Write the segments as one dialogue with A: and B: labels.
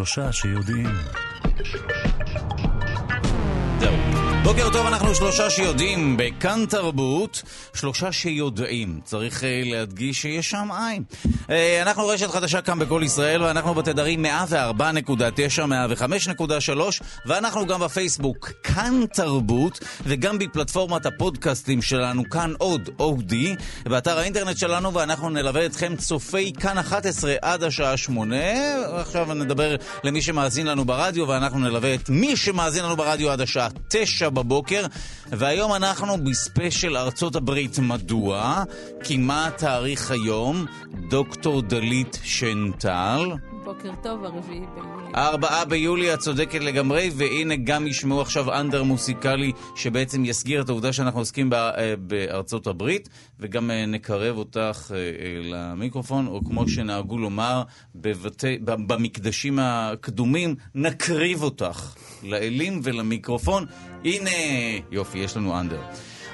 A: שלושה שיודעים.
B: בוקר טוב, אנחנו שלושה שיודעים בכאן תרבות, שלושה שיודעים. צריך uh, להדגיש שיש שם עין. Uh, אנחנו רשת חדשה כאן בכל ישראל, ואנחנו בתדרים 104.9, 105.3, ואנחנו גם בפייסבוק כאן תרבות, וגם בפלטפורמת הפודקאסטים שלנו, כאן עוד אודי, באתר האינטרנט שלנו, ואנחנו נלווה אתכם צופי כאן 11 עד השעה 8. עכשיו נדבר למי שמאזין לנו ברדיו, ואנחנו נלווה את מי שמאזין לנו ברדיו עד השעה 9 בבוקר, והיום אנחנו בספיישל ארצות הברית. מדוע? כי מה התאריך היום? דוקטור דלית שנטל.
C: בוקר טוב, הרביעי ביולי.
B: ארבעה ביולי, את צודקת לגמרי, והנה גם ישמעו עכשיו אנדר מוסיקלי שבעצם יסגיר את העובדה שאנחנו עוסקים אה, בארצות הברית, וגם אה, נקרב אותך אה, למיקרופון, או כמו שנהגו לומר בבתי, במקדשים הקדומים, נקריב אותך לאלים ולמיקרופון. הנה, יופי, יש לנו אנדר.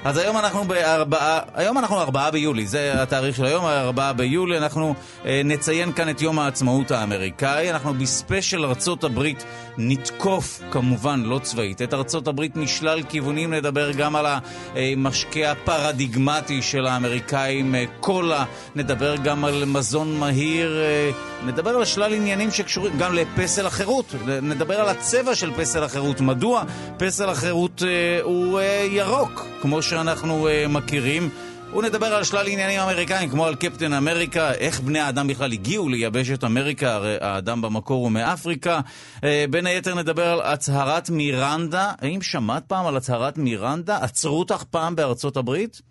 B: אז היום אנחנו בארבעה, היום אנחנו ארבעה ביולי, זה התאריך של היום, ארבעה ביולי, אנחנו אה, נציין כאן את יום העצמאות האמריקאי, אנחנו בספיישל ארצות הברית נתקוף, כמובן לא צבאית, את ארצות הברית משלל כיוונים, נדבר גם על המשקה הפרדיגמטי של האמריקאים, אה, קולה, נדבר גם על מזון מהיר, אה, נדבר על שלל עניינים שקשורים גם לפסל החירות, נדבר על הצבע של פסל החירות, מדוע פסל החירות אה, הוא אה, ירוק, כמו שאנחנו אה, מכירים. ונדבר על שלל עניינים אמריקאים, כמו על קפטן אמריקה, איך בני האדם בכלל הגיעו ליבשת אמריקה, הרי האדם במקור הוא מאפריקה. אה, בין היתר נדבר על הצהרת מירנדה. האם שמעת פעם על הצהרת מירנדה? עצרו אותך פעם בארצות הברית?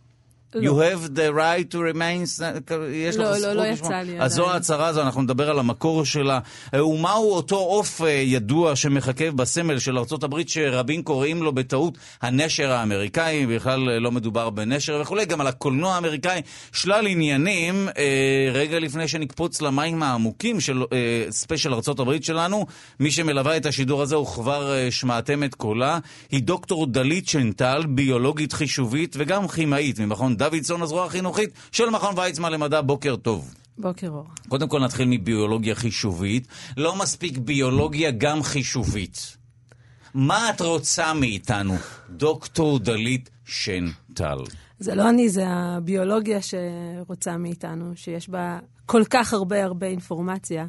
C: לא.
B: You have the right to remain, יש
C: לא,
B: לך
C: לא, לא
B: לשמוע.
C: יצא לי
B: אז זו
C: עדיין.
B: ההצהרה הזו, אנחנו נדבר על המקור שלה. אה, ומהו אותו עוף אה, ידוע שמחכה בסמל של הברית, שרבים קוראים לו בטעות הנשר האמריקאי, בכלל אה, לא מדובר בנשר וכולי, גם על הקולנוע האמריקאי, שלל עניינים. רגע לפני שנקפוץ למים העמוקים של ספיישל הברית שלנו, מי שמלווה את השידור הזה, וכבר שמעתם את קולה, היא דוקטור דלית שנטל, ביולוגית חישובית וגם כימאית ממכון דוידסון, הזרוע החינוכית של מכון ויצמן למדע. בוקר טוב.
C: בוקר אור.
B: קודם כל נתחיל מביולוגיה חישובית. לא מספיק ביולוגיה, גם חישובית. מה את רוצה מאיתנו, דוקטור דלית שנטל?
C: זה לא אני, זה הביולוגיה שרוצה מאיתנו, שיש בה כל כך הרבה הרבה אינפורמציה,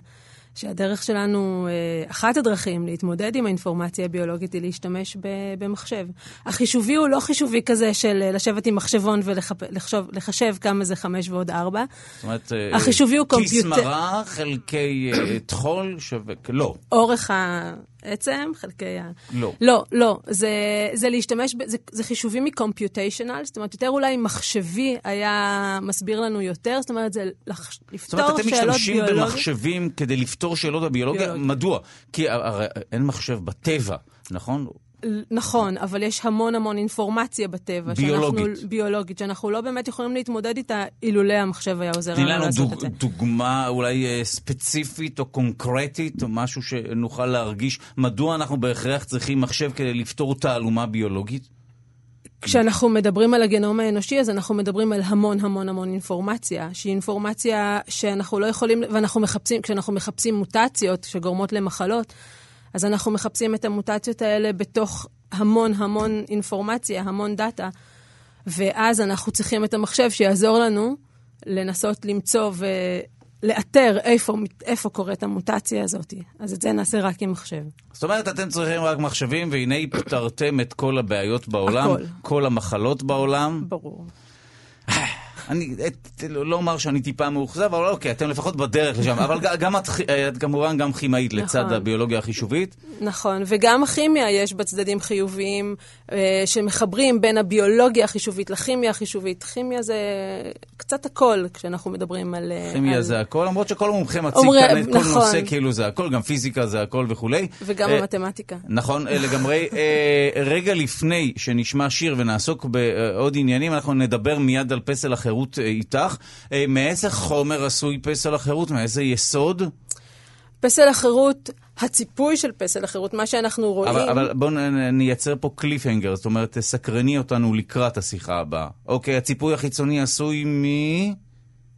C: שהדרך שלנו, אה, אחת הדרכים להתמודד עם האינפורמציה הביולוגית היא להשתמש במחשב. החישובי הוא לא חישובי כזה של אה, לשבת עם מחשבון ולחשב כמה זה חמש ועוד ארבע.
B: זאת אומרת, אה,
C: החישובי הוא
B: כיס
C: קומפיוטר-
B: מרה, חלקי טחול שווה... לא.
C: אורך העצם, חלקי ה...
B: לא.
C: לא, לא. זה, זה להשתמש, ב, זה, זה חישובים מ-computational, זאת אומרת, יותר אולי מחשבי היה מסביר לנו יותר, זאת אומרת, זה לח,
B: זאת
C: לפתור
B: אומרת, אתם
C: שאלות
B: משתמשים
C: ביולוגיות.
B: במחשבים כדי לפתור שאלות הביולוגיה?
C: ביולוגיה.
B: מדוע? כי הרי אין מחשב בטבע, נכון?
C: נכון, אבל יש המון המון אינפורמציה בטבע.
B: ביולוגית.
C: שאנחנו, ביולוגית, שאנחנו לא באמת יכולים להתמודד איתה אילולא המחשב היה עוזר
B: תני
C: לנו
B: לנו
C: לעשות
B: דוג,
C: את זה.
B: דוגמה אולי אה, ספציפית או קונקרטית, או משהו שנוכל להרגיש מדוע אנחנו בהכרח צריכים מחשב כדי לפתור תעלומה ביולוגית?
C: כשאנחנו מדברים על הגנום האנושי, אז אנחנו מדברים על המון המון המון אינפורמציה, שהיא אינפורמציה שאנחנו לא יכולים, ואנחנו מחפשים, כשאנחנו מחפשים מוטציות שגורמות למחלות, אז אנחנו מחפשים את המוטציות האלה בתוך המון המון אינפורמציה, המון דאטה, ואז אנחנו צריכים את המחשב שיעזור לנו לנסות למצוא ולאתר איפה, איפה קורית המוטציה הזאת. אז את זה נעשה רק עם מחשב.
B: זאת אומרת, אתם צריכים רק מחשבים, והנה פתרתם את כל הבעיות בעולם,
C: הכל.
B: כל המחלות בעולם.
C: ברור.
B: אני את, לא לא אומר שאני טיפה מאוכזב, אבל אוקיי, אתם לפחות בדרך לשם. אבל גם את, כ- את כמובן גם כימאית לצד
C: נכון.
B: הביולוגיה החישובית.
C: נכון, וגם הכימיה יש בה צדדים חיוביים אה, שמחברים בין הביולוגיה החישובית לכימיה החישובית. כימיה זה קצת הכל כשאנחנו מדברים על... אה,
B: כימיה
C: על...
B: זה הכל, למרות שכל מומחה מציג
C: אומרי-
B: כאן את כל
C: נכון.
B: נושא כאילו זה הכל, גם פיזיקה זה הכל וכולי.
C: וגם
B: אה,
C: המתמטיקה.
B: נכון, אה, לגמרי. אה, רגע לפני שנשמע שיר ונעסוק בעוד עניינים, אנחנו נדבר מיד על פסל החירות אה, איתך. אה, מאיזה חומר עשוי פסל החירות? מאיזה יסוד?
C: פסל החירות, הציפוי של פסל החירות, מה שאנחנו רואים...
B: אבל, אבל בואו נייצר פה קליפהנגר, זאת אומרת, תסקרני אותנו לקראת השיחה הבאה. אוקיי, הציפוי החיצוני עשוי מ...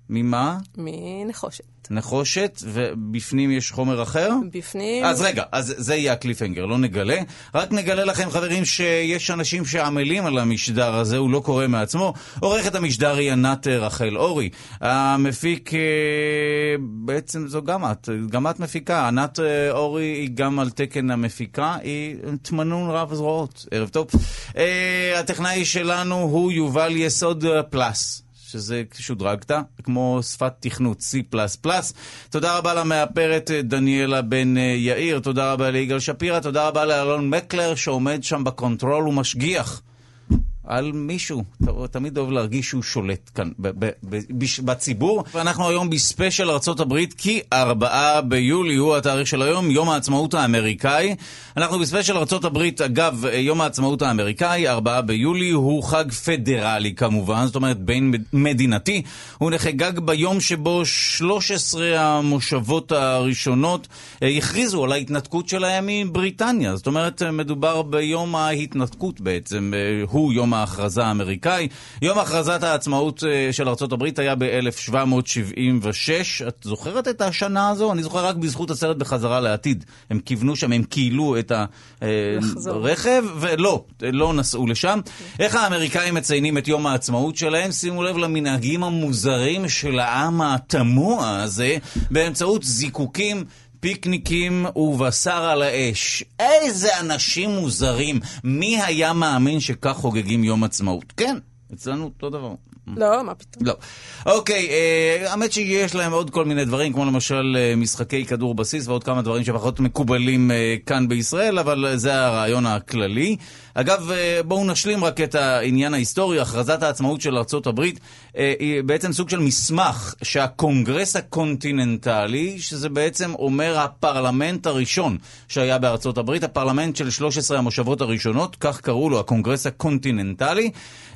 B: ממה?
C: מנחושת.
B: נחושת, ובפנים יש חומר אחר?
C: בפנים...
B: אז רגע, אז זה יהיה הקליפנגר, לא נגלה. רק נגלה לכם, חברים, שיש אנשים שעמלים על המשדר הזה, הוא לא קורה מעצמו. עורכת המשדר היא ענת רחל אורי. המפיק, אה, בעצם זו גם את, גם את מפיקה. ענת אה, אורי היא גם על תקן המפיקה, היא תמנון רב זרועות. ערב טוב. אה, הטכנאי שלנו הוא יובל יסוד פלאס. שזה שודרגת, כמו שפת תכנות C++. תודה רבה למאפרת דניאלה בן יאיר, תודה רבה ליגאל שפירא, תודה רבה לאלון מקלר שעומד שם בקונטרול ומשגיח. על מישהו. תמיד אוהב להרגיש שהוא שולט כאן בציבור. ואנחנו היום בספיישל ארה"ב, כי ארבעה ביולי הוא התאריך של היום, יום העצמאות האמריקאי. אנחנו בספיישל ארה"ב, אגב, יום העצמאות האמריקאי, ארבעה ביולי, הוא חג פדרלי כמובן, זאת אומרת בין מדינתי. הוא נחגג ביום שבו 13 המושבות הראשונות אה, הכריזו על ההתנתקות שלהם מבריטניה. זאת אומרת, מדובר ביום ההתנתקות בעצם, אה, הוא יום ההכרזה האמריקאי. יום הכרזת העצמאות אה, של ארה"ב היה ב-1776. את זוכרת את השנה הזו? אני זוכר רק בזכות הסרט בחזרה לעתיד. הם כיוונו שם, הם כילו את הרכב, ולא, לא נסעו לשם. איך האמריקאים מציינים את יום העצמאות שלהם? שימו לב למנהגים המוזרים של העם התמוה הזה, באמצעות זיקוקים. פיקניקים ובשר על האש. איזה אנשים מוזרים. מי היה מאמין שכך חוגגים יום עצמאות? כן, אצלנו אותו דבר.
C: לא, מה פתאום.
B: לא. אוקיי, אה, האמת שיש להם עוד כל מיני דברים, כמו למשל אה, משחקי כדור בסיס ועוד כמה דברים שפחות מקובלים אה, כאן בישראל, אבל זה הרעיון הכללי. אגב, אה, בואו נשלים רק את העניין ההיסטורי. הכרזת העצמאות של הברית אה, היא בעצם סוג של מסמך שהקונגרס הקונטיננטלי, שזה בעצם אומר הפרלמנט הראשון שהיה בארצות הברית, הפרלמנט של 13 המושבות הראשונות, כך קראו לו, הקונגרס הקונטיננטלי.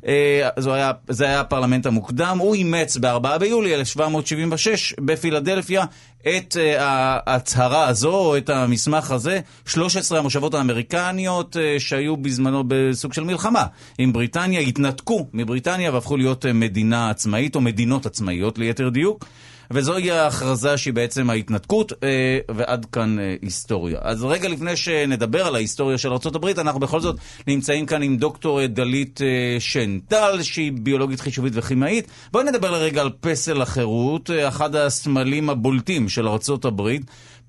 B: אה, זה היה, זה היה הפרלמנט המוקדם, הוא אימץ ב-4 ביולי 1776 בפילדלפיה את uh, ההצהרה הזו, או את המסמך הזה, 13 המושבות האמריקניות uh, שהיו בזמנו בסוג של מלחמה עם בריטניה, התנתקו מבריטניה והפכו להיות uh, מדינה עצמאית, או מדינות עצמאיות ליתר דיוק. וזוהי ההכרזה שהיא בעצם ההתנתקות, אה, ועד כאן אה, היסטוריה. אז רגע לפני שנדבר על ההיסטוריה של ארה"ב, אנחנו בכל זאת נמצאים כאן עם דוקטור דלית אה, שנטל, שהיא ביולוגית חישובית וכימאית. בואי נדבר לרגע על פסל החירות, אחד הסמלים הבולטים של ארה"ב.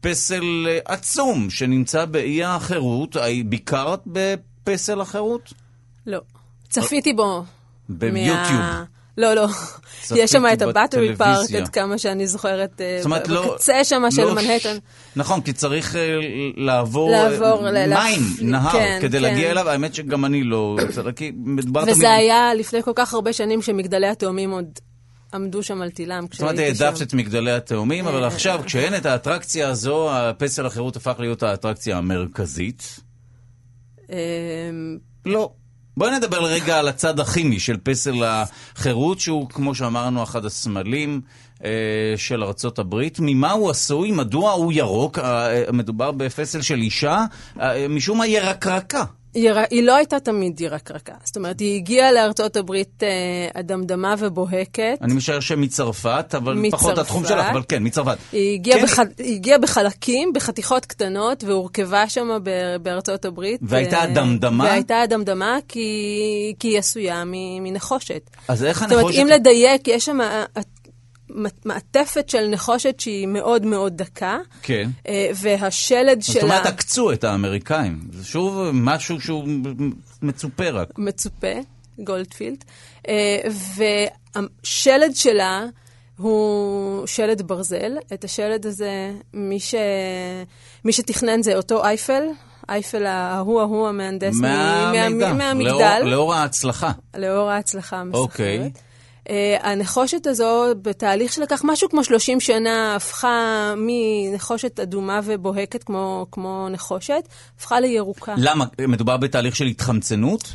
B: פסל עצום שנמצא באי החירות. ביקרת בפסל החירות?
C: לא. צפיתי בו.
B: ביוטיוב.
C: מה... לא, לא. יש שם את הבטרי פארק, עד כמה שאני זוכרת, אה, בקצה לא, שם של לא מנהטן.
B: נכון, כי צריך אה, לעבור אה, מים, נהר, כן, כדי כן. להגיע אליו. האמת שגם אני לא... כי מדובר
C: תמיד... וזה היה לפני כל כך הרבה שנים שמגדלי התאומים עוד... עמדו שם על תילם
B: זאת אומרת, העדפת את מגדלי התאומים, אבל עכשיו, כשאין את האטרקציה הזו, הפסל החירות הפך להיות האטרקציה המרכזית. לא. בואי נדבר רגע על הצד הכימי של פסל החירות, שהוא, כמו שאמרנו, אחד הסמלים אה, של ארצות הברית. ממה הוא עשוי? מדוע הוא ירוק? אה, מדובר בפסל של אישה, אה, משום מה ירקרקה.
C: יר... היא לא הייתה תמיד ירקרקה. זאת אומרת, היא הגיעה לארצות הברית אה, אדמדמה ובוהקת.
B: אני משער שמצרפת, אבל מצרפת. פחות התחום שלך, אבל כן, מצרפת.
C: היא הגיעה, כן. בח... היא הגיעה בחלקים, בחתיכות קטנות, והורכבה שם. בארצות הברית.
B: והייתה אה, אדמדמה?
C: והייתה אדמדמה כי, כי היא עשויה מנחושת.
B: אז איך הנחושת... זאת
C: אומרת, אם לדייק, יש שם... מעטפת של נחושת שהיא מאוד מאוד דקה.
B: כן.
C: אה, והשלד שלה...
B: זאת אומרת, עקצו את האמריקאים. זה שוב משהו שהוא מצופה רק.
C: מצופה, גולדפילד. אה, והשלד שלה... הוא שלד ברזל. את השלד הזה, מי, ש... מי שתכנן זה אותו אייפל, אייפל ההוא ההוא המהנדס
B: מה... מה... מהמגדל. לאור, לאור ההצלחה.
C: לאור ההצלחה המסחררת.
B: אוקיי. Okay.
C: Uh, הנחושת הזו, בתהליך שלקח משהו כמו 30 שנה, הפכה מנחושת אדומה ובוהקת כמו, כמו נחושת, הפכה לירוקה.
B: למה? מדובר בתהליך של התחמצנות?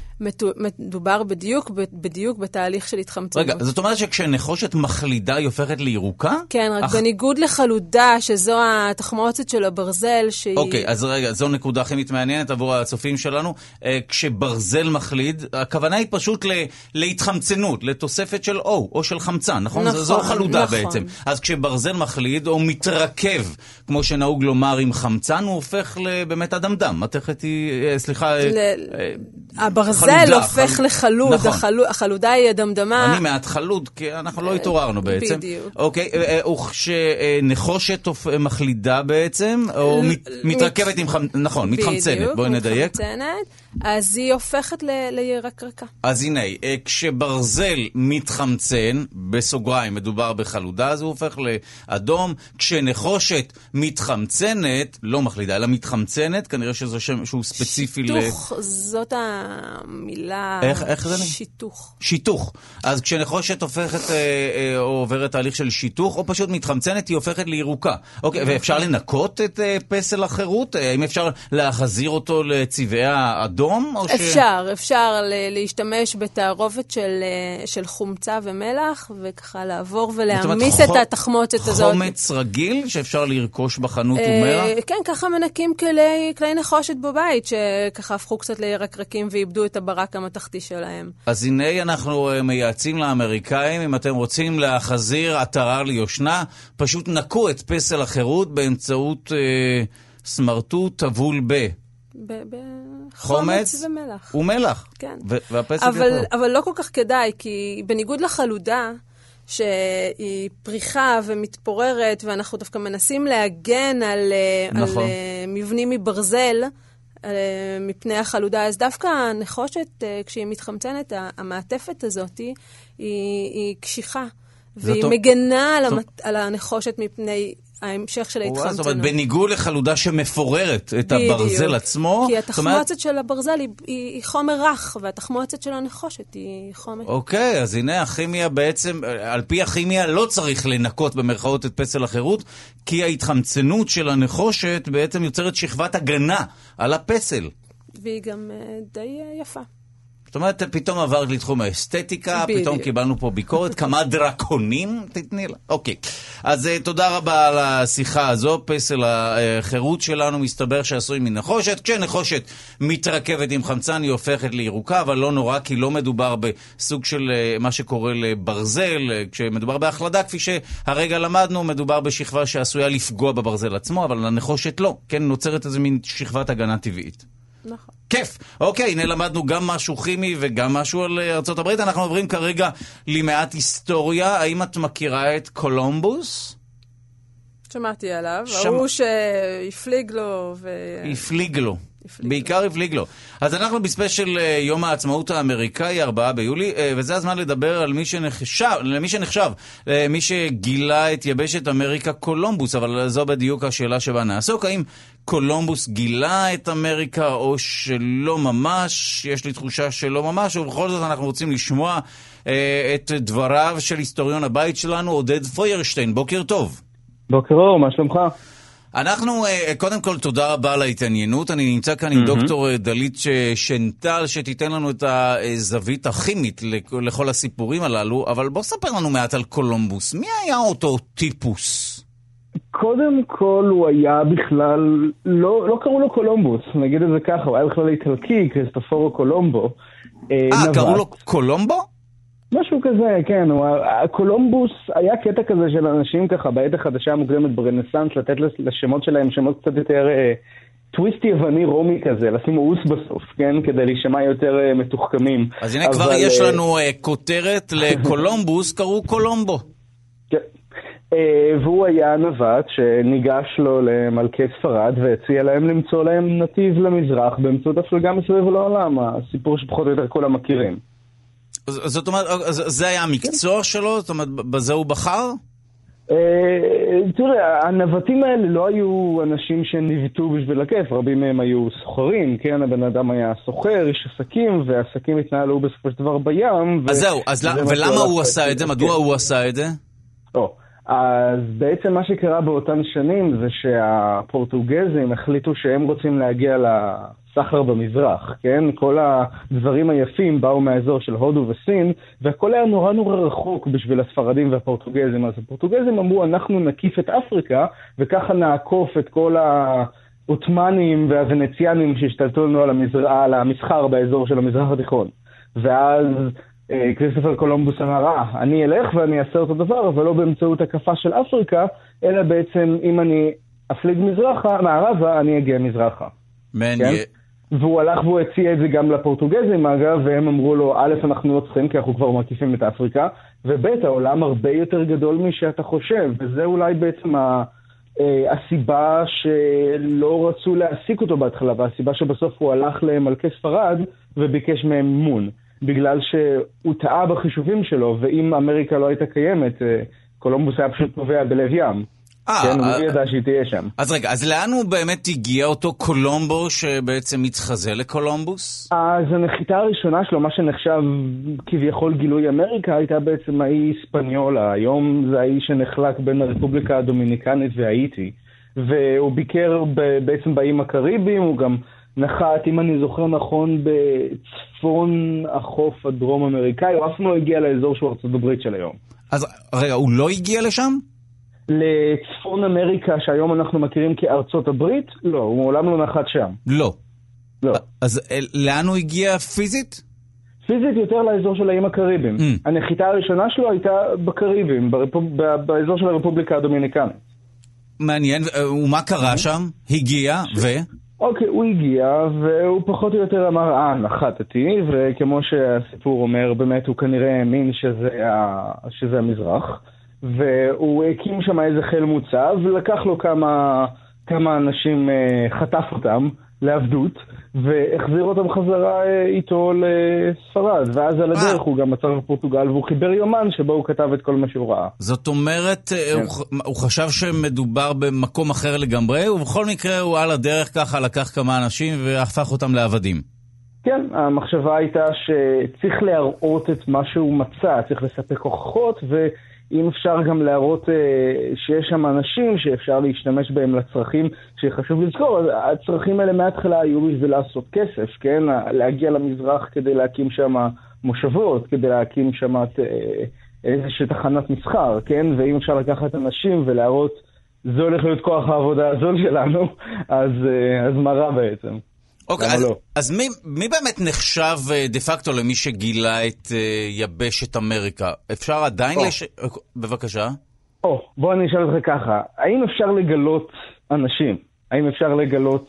C: מדובר בדיוק, בדיוק בתהליך של התחמצנות.
B: רגע, זאת אומרת שכשנחושת מחלידה היא הופכת לירוקה?
C: כן, רק אך... בניגוד לחלודה, שזו התחמוצת של הברזל, שהיא...
B: אוקיי, אז רגע, זו נקודה כימית מעניינת עבור הצופים שלנו. אה, כשברזל מחליד, הכוונה היא פשוט ל... להתחמצנות, לתוספת של O או של חמצן, נכון? נכון, זו חלודה נכון. בעצם. אז כשברזל מחליד או מתרכב, כמו שנהוג לומר עם חמצן, הוא הופך באמת אדמדם. מתכת היא, אה, סליחה... ל...
C: הברזל חלודה, הופך חל... לחלוד, נכון. החלוד, החלודה היא אדמדמה.
B: אני מעט חלוד, כי אנחנו לא התעוררנו בעצם.
C: בדיוק.
B: אוקיי, וכשנחושת מחלידה בעצם, או מת, מתרכבת עם חמצן, נכון, מתחמצנת, בואי נדייק.
C: מתחמצנת, אז היא הופכת ל... לירקרקה.
B: אז הנה, אה, כשברזל מתחמצן, בסוגריים, מדובר בחלודה, אז הוא הופך לאדום. כשנחושת מתחמצנת, לא מחלידה, אלא מתחמצנת, כנראה שזה שם שהוא ספציפי
C: שיתוך, ל... שיתוך, זאת המילה...
B: איך, איך זה נראה?
C: שיתוך.
B: שיתוך. אז כשנחושת הופכת, אה, אה, או עוברת תהליך של שיתוך, או פשוט מתחמצנת, היא הופכת לירוקה. אוקיי. ואפשר לנקות את אה, פסל החירות? האם אפשר להחזיר אותו לצבעי האדום?
C: אפשר, ש... אפשר להשתמש בתערובת של, של חומצה ומלח, וככה לעבור ולהעמיס את התחמוצת הזאת.
B: חומץ רגיל שאפשר לרכוש בחנות ומלח?
C: כן, ככה מנקים כלי, כלי נחושת בבית, שככה הפכו קצת לירקרקים ואיבדו את הברק המתכתי שלהם.
B: אז הנה אנחנו מייעצים לאמריקאים, אם אתם רוצים להחזיר עטרה ליושנה, פשוט נקו את פסל החירות באמצעות אה, סמרטוט טבול ב...
C: חומץ ומלח.
B: ומלח.
C: כן.
B: והפסל
C: אבל, אבל לא כל כך כדאי, כי בניגוד לחלודה, שהיא פריחה ומתפוררת, ואנחנו דווקא מנסים להגן על, אה, נכון. על אה, מבנים מברזל, אה, מפני החלודה, אז דווקא הנחושת, כשהיא מתחמצנת, המעטפת הזאת היא, היא קשיחה. והיא מגנה על, המת... על הנחושת מפני ההמשך של ההתחמצנות. זאת אומרת,
B: בניגוד לחלודה שמפוררת את בדיוק. הברזל עצמו.
C: כי התחמוצת אומרת... של הברזל היא, היא חומר רך, והתחמוצת של הנחושת היא חומר...
B: אוקיי, אז הנה הכימיה בעצם, על פי הכימיה לא צריך לנקות במרכאות את פסל החירות, כי ההתחמצנות של הנחושת בעצם יוצרת שכבת הגנה על הפסל.
C: והיא גם uh, די uh, יפה.
B: זאת אומרת, פתאום עברת לתחום האסתטיקה, בדיוק. פתאום קיבלנו פה ביקורת, כמה דרקונים תתני לה. אוקיי, אז uh, תודה רבה על השיחה הזו. פסל החירות שלנו מסתבר שעשוי מנחושת. כשנחושת מתרכבת עם חמצן היא הופכת לירוקה, אבל לא נורא, כי לא מדובר בסוג של uh, מה שקורה לברזל. Uh, כשמדובר בהחלדה, כפי שהרגע למדנו, מדובר בשכבה שעשויה לפגוע בברזל עצמו, אבל לנחושת לא. כן, נוצרת איזה מין שכבת הגנה טבעית.
C: נכון.
B: כיף. אוקיי, הנה למדנו גם משהו כימי וגם משהו על אה, ארה"ב. אנחנו עוברים כרגע למעט היסטוריה. האם את מכירה את קולומבוס?
C: שמעתי עליו, שמ... ההוא שהפליג לו ו...
B: הפליג לו. בעיקר הפליג לו. אז אנחנו בספיישל אה, יום העצמאות האמריקאי, 4 ביולי, אה, וזה הזמן לדבר על מי שנחשב, למי שנחשב, מי שגילה את יבשת אמריקה קולומבוס, אבל זו בדיוק השאלה שבה נעסוק. האם קולומבוס גילה את אמריקה או שלא ממש? יש לי תחושה שלא ממש, ובכל זאת אנחנו רוצים לשמוע אה, את דבריו של היסטוריון הבית שלנו, עודד פוירשטיין. בוקר טוב.
A: בוקר אור, מה שלומך?
B: אנחנו, אה, קודם כל, תודה רבה על ההתעניינות. אני נמצא כאן עם דוקטור אה, דלית שנטל, שתיתן לנו את הזווית הכימית לכל הסיפורים הללו, אבל בוא ספר לנו מעט על קולומבוס. מי היה אותו טיפוס?
A: קודם כל הוא היה בכלל, לא, לא קראו לו קולומבוס, נגיד את זה ככה, הוא היה בכלל איטלקי, כריסטופורו קולומבו.
B: אה, קראו לו קולומבו?
A: משהו כזה, כן. הוא, קולומבוס היה קטע כזה של אנשים ככה בעת החדשה המוקדמת ברנסאנס, לתת לשמות שלהם שמות קצת יותר אה, טוויסט יווני רומי כזה, לשים אוס בסוף, כן? כדי להישמע יותר אה, מתוחכמים.
B: אז הנה אבל, כבר יש אה, לנו אה, כותרת לקולומבוס, קראו קולומבו.
A: כן. אה, והוא היה נווט שניגש לו למלכי ספרד והציע להם למצוא להם נתיב למזרח באמצעות הפלגה מסביב לעולם, הסיפור שפחות או יותר כולם מכירים.
B: זאת אומרת, זה היה המקצוע שלו? זאת אומרת, בזה הוא בחר?
A: אה, תראה, הנווטים האלה לא היו אנשים שניווטו בשביל הכיף, רבים מהם היו סוחרים, כן? הבן אדם היה סוחר, איש עסקים, והעסקים התנהלו בסופו של דבר בים.
B: אז זהו, ולמה הוא עשה את זה? מדוע הוא עשה את זה?
A: אז בעצם מה שקרה באותן שנים זה שהפורטוגזים החליטו שהם רוצים להגיע סחר במזרח, כן? כל הדברים היפים באו מהאזור של הודו וסין, והכל היה נורא נורא רחוק בשביל הספרדים והפורטוגזים. אז הפורטוגזים אמרו, אנחנו נקיף את אפריקה, וככה נעקוף את כל העות'מאנים והוונציאנים שהשתלטו לנו על, המזר... על המסחר באזור של המזרח התיכון. ואז אה, כריסטופר קולומבוס אמר, אה, אני אלך ואני אעשה אותו דבר, אבל לא באמצעות הקפה של אפריקה, אלא בעצם אם אני אפליג מזרחה, מערבה, אני אגיע מזרחה.
B: מעניין.
A: כן? והוא הלך והוא הציע את זה גם לפורטוגזים אגב, והם אמרו לו, א', אנחנו לא צריכים כי אנחנו כבר מקיפים את אפריקה, וב', העולם הרבה יותר גדול משאתה חושב, וזה אולי בעצם ה... אה, הסיבה שלא רצו להעסיק אותו בהתחלה, והסיבה שבסוף הוא הלך למלכי ספרד וביקש מהם מימון. בגלל שהוא טעה בחישובים שלו, ואם אמריקה לא הייתה קיימת, אה, קולומבוס היה פשוט טובע בלב ים. אה, כן, הוא לא ידע שהיא תהיה שם.
B: אז רגע, אז לאן הוא באמת הגיע אותו קולומבו שבעצם התחזה לקולומבוס?
A: אז הנחיתה הראשונה שלו, מה שנחשב כביכול גילוי אמריקה, הייתה בעצם האי ספניולה. היום זה האי שנחלק בין הרפובליקה הדומיניקנית והאיטי. והוא ביקר בעצם באיים הקריביים, הוא גם נחת, אם אני זוכר נכון, בצפון החוף הדרום-אמריקאי, הוא אף לא הגיע לאזור שהוא ארצות הברית של היום.
B: אז רגע, הוא לא הגיע לשם?
A: לצפון אמריקה, שהיום אנחנו מכירים כארצות הברית? לא, הוא מעולם לא נחת שם.
B: לא.
A: לא.
B: אז אה, לאן הוא הגיע פיזית?
A: פיזית יותר לאזור של האיים הקריביים. Mm. הנחיתה הראשונה שלו הייתה בקריביים, ברפוב... באזור של הרפובליקה הדומיניקנית.
B: מעניין, אה, ומה קרה mm-hmm. שם? הגיע, ו...
A: אוקיי, הוא הגיע, והוא פחות או יותר אמר, אה, נחתתי, וכמו שהסיפור אומר, באמת הוא כנראה האמין שזה, ה... שזה המזרח. והוא הקים שם איזה חיל מוצב, ולקח לו כמה, כמה אנשים, אה, חטף אותם לעבדות, והחזיר אותם חזרה אה, איתו לספרד. ואז על הדרך אה. הוא גם מצא בפורטוגל, והוא חיבר יומן שבו הוא כתב את כל מה שהוא ראה.
B: זאת אומרת, כן. הוא, הוא חשב שמדובר במקום אחר לגמרי, ובכל מקרה הוא על הדרך ככה לקח כמה אנשים והפך אותם לעבדים.
A: כן, המחשבה הייתה שצריך להראות את מה שהוא מצא, צריך לספק הוכחות, ו... אם אפשר גם להראות אה, שיש שם אנשים שאפשר להשתמש בהם לצרכים שחשוב לזכור, הצרכים האלה מההתחלה היו בשביל לעשות כסף, כן? להגיע למזרח כדי להקים שם מושבות, כדי להקים שם אה, איזושהי תחנת מסחר, כן? ואם אפשר לקחת אנשים ולהראות, זה הולך להיות כוח העבודה הזול שלנו, אז, אה, אז מה רע בעצם?
B: אוקיי, אז, לא? אז מי, מי באמת נחשב אה, דה פקטו למי שגילה את uh, יבשת אמריקה? אפשר עדיין
A: או.
B: לש... בבקשה.
A: או, בוא אני אשאל אותך ככה, האם אפשר לגלות אנשים? האם אפשר לגלות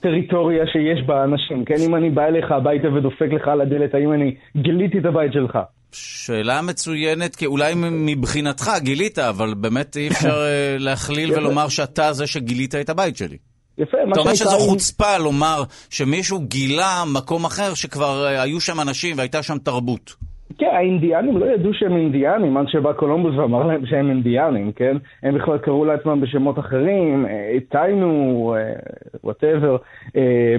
A: טריטוריה שיש בה אנשים? כן, אם אני בא אליך הביתה ודופק לך על הדלת, האם אני גיליתי את הבית שלך?
B: שאלה מצוינת, כי אולי מבחינתך גילית, אבל באמת אי אפשר אה, להכליל ולומר שאתה זה שגילית את הבית שלי.
A: יפה,
B: אתה אומר שזו חוצפה לומר שמישהו גילה מקום אחר שכבר אה, היו שם אנשים והייתה שם תרבות.
A: כן, האינדיאנים לא ידעו שהם אינדיאנים עד שבא קולומבוס ואמר להם שהם אינדיאנים, כן? הם בכלל קראו לעצמם בשמות אחרים, אה, טיינו, whatever. אה,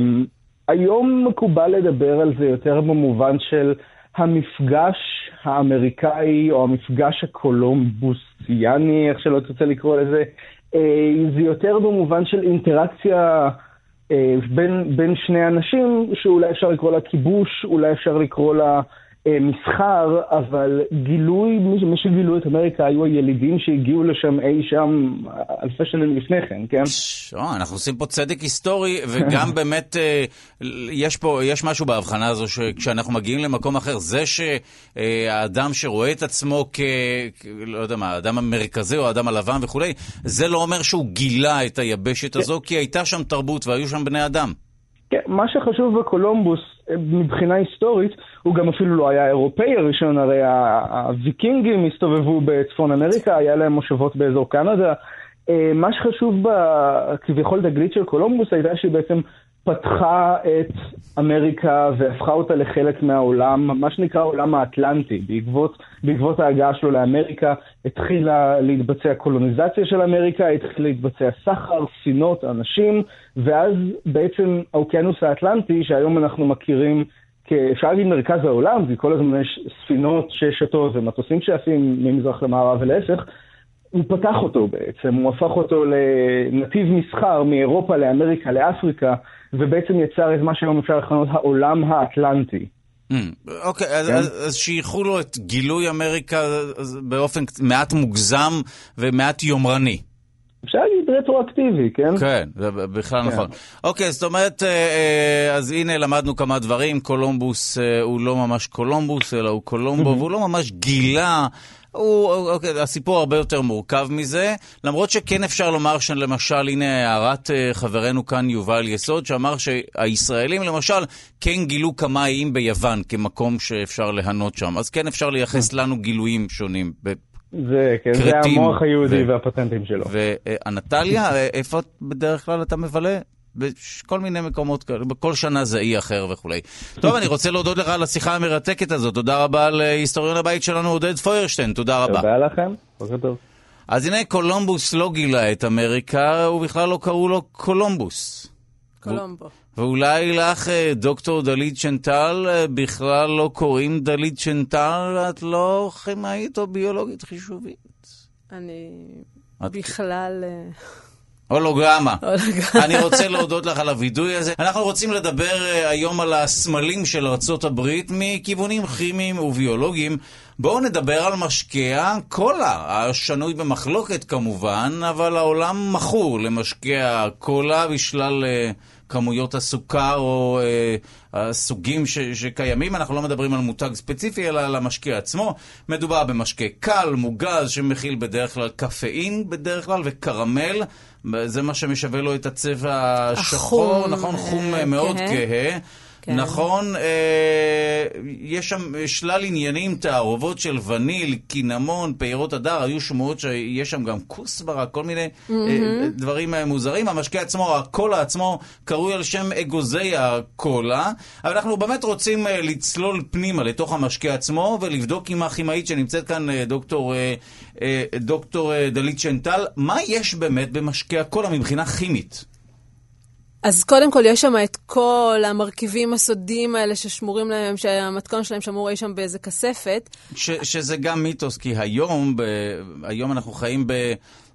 A: היום מקובל לדבר על זה יותר במובן של המפגש האמריקאי או המפגש הקולומבוסיאני, איך שלא תרצה לקרוא לזה, זה יותר במובן של אינטראקציה אה, בין, בין שני אנשים, שאולי אפשר לקרוא לה כיבוש, אולי אפשר לקרוא לה אה, מסחר, אבל גילוי, מי שגילו את אמריקה היו הילידים שהגיעו לשם אי שם אלפי שנים לפני כן, כן?
B: שו, אנחנו עושים פה צדק היסטורי, וגם באמת אה, יש פה, יש משהו בהבחנה הזו שכשאנחנו מגיעים למקום אחר, זה שהאדם שרואה את עצמו כ... לא יודע מה, האדם המרכזי או האדם הלבן וכולי, זה לא אומר שהוא גילה את היבשת הזו, כי הייתה שם תרבות והיו שם בני אדם.
A: כן, מה שחשוב בקולומבוס מבחינה היסטורית, הוא גם אפילו לא היה האירופאי הראשון, הרי הוויקינגים הסתובבו בצפון אמריקה, היה להם מושבות באזור קנדה. אה, מה שחשוב כביכול תגלית של קולומבוס הייתה שהיא בעצם פתחה את אמריקה והפכה אותה לחלק מהעולם, מה שנקרא העולם האטלנטי. בעקבות, בעקבות ההגעה שלו לאמריקה התחילה להתבצע קולוניזציה של אמריקה, התחיל להתבצע סחר, ספינות, אנשים, ואז בעצם האוקיינוס האטלנטי, שהיום אנחנו מכירים אפשר להגיד מרכז העולם, כי כל הזמן יש ספינות ששטות ומטוסים שעפים ממזרח למערב ולהפך, הוא פתח אותו בעצם, הוא הפך אותו לנתיב מסחר מאירופה לאמריקה לאפריקה, ובעצם יצר את מה שהיום אפשר לכנות העולם האטלנטי.
B: Mm, אוקיי, אז, כן? אז, אז שייכו לו את גילוי אמריקה באופן מעט מוגזם ומעט יומרני.
A: אפשר להגיד רטרואקטיבי, כן?
B: כן, זה בכלל כן. נכון. אוקיי, זאת אומרת, אה, אה, אז הנה למדנו כמה דברים. קולומבוס אה, הוא לא ממש קולומבוס, אלא הוא קולומבו, והוא לא ממש גילה. הוא, אוקיי, הסיפור הרבה יותר מורכב מזה, למרות שכן אפשר לומר שלמשל, הנה הערת חברנו כאן יובל יסוד, שאמר שהישראלים למשל כן גילו כמה איים ביוון כמקום שאפשר ליהנות שם, אז כן אפשר לייחס לנו גילויים שונים
A: זה, כן, זה המוח היהודי ו... והפטנטים שלו.
B: ואנטליה, איפה בדרך כלל אתה מבלה? בכל מיני מקומות כאלה, בכל שנה זה אי אחר וכולי. טוב, אני רוצה להודות לך על השיחה המרתקת הזאת. תודה רבה להיסטוריון הבית שלנו, עודד פוירשטיין. תודה רבה.
A: תודה לכם, בוקר טוב.
B: אז הנה, קולומבוס לא גילה את אמריקה, ובכלל לא קראו לו קולומבוס.
C: קולומבו.
B: ואולי לך, אה, דוקטור דלית שנטל, אה, בכלל לא קוראים דלית שנטל, את לא כימאית או ביולוגית חישובית.
C: אני את... בכלל... אה,
B: הולוגרמה. אני רוצה להודות לך על הווידוי הזה. אנחנו רוצים לדבר היום על הסמלים של ארה"ב מכיוונים כימיים וביולוגיים. בואו נדבר על משקה קולה, השנוי במחלוקת כמובן, אבל העולם מכור למשקה קולה בשלל... Uh, כמויות הסוכר או אה, הסוגים ש, שקיימים. אנחנו לא מדברים על מותג ספציפי, אלא על המשקה עצמו. מדובר במשקה קל, מוגז, שמכיל בדרך כלל קפאין בדרך כלל וקרמל. זה מה שמשווה לו את הצבע השחור, נכון? חום אה, מאוד כהה. כן. נכון, אה, יש שם שלל עניינים, תערובות של וניל, קינמון, פירות הדר, היו שמועות שיש שם גם כוסברה, כל מיני mm-hmm. אה, דברים אה, מוזרים. המשקה עצמו, הקולה עצמו, קרוי על שם אגוזי הקולה, אבל אנחנו באמת רוצים אה, לצלול פנימה לתוך המשקה עצמו ולבדוק עם הכימאית שנמצאת כאן, אה, דוקטור, אה, אה, דוקטור אה, דלית שנטל, מה יש באמת במשקה הקולה מבחינה כימית?
C: אז קודם כל, יש שם את כל המרכיבים הסודיים האלה ששמורים להם, שהמתכון שלהם שמור אי שם באיזה כספת.
B: ש, שזה גם מיתוס, כי היום, ב, היום אנחנו חיים ב...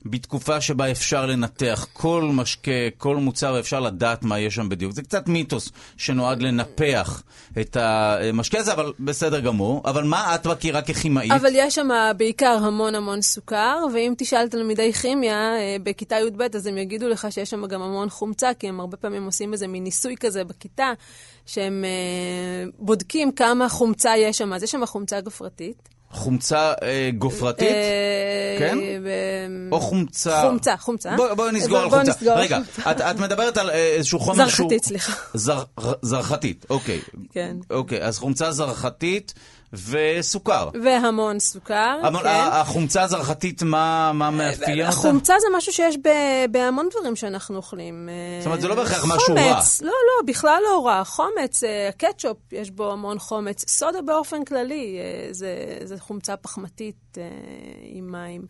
B: בתקופה שבה אפשר לנתח כל משקה, כל מוצר, אפשר לדעת מה יש שם בדיוק. זה קצת מיתוס שנועד לנפח את המשקה הזה, אבל בסדר גמור. אבל מה את מכירה ככימאית?
C: אבל יש שם בעיקר המון המון סוכר, ואם תשאל תלמידי כימיה אה, בכיתה י"ב, אז הם יגידו לך שיש שם גם המון חומצה, כי הם הרבה פעמים עושים איזה מין ניסוי כזה בכיתה, שהם אה, בודקים כמה חומצה יש שם. אז יש שם חומצה גופרתית.
B: חומצה אה, גופרתית? אה, כן? או חומצה...
C: חומצה, חומצה.
B: בואי בוא נסגור בוא, על חומצה. נסגור. רגע, את, את מדברת על אה, איזשהו חומר
C: זרחתית, שהוא... זרחתית, סליחה.
B: זר, זרחתית, אוקיי.
C: כן.
B: אוקיי, אז חומצה זרחתית. וסוכר.
C: והמון סוכר,
B: המון,
C: כן.
B: החומצה הזרחתית, מה, מה מאפיין אותה?
C: החומצה זה משהו שיש ב, בהמון דברים שאנחנו אוכלים.
B: זאת אומרת, זה לא בהכרח משהו רע.
C: חומץ, לא, לא, בכלל לא רע. חומץ, הקטשופ, יש בו המון חומץ. סודה באופן כללי, זה, זה חומצה פחמתית עם מים.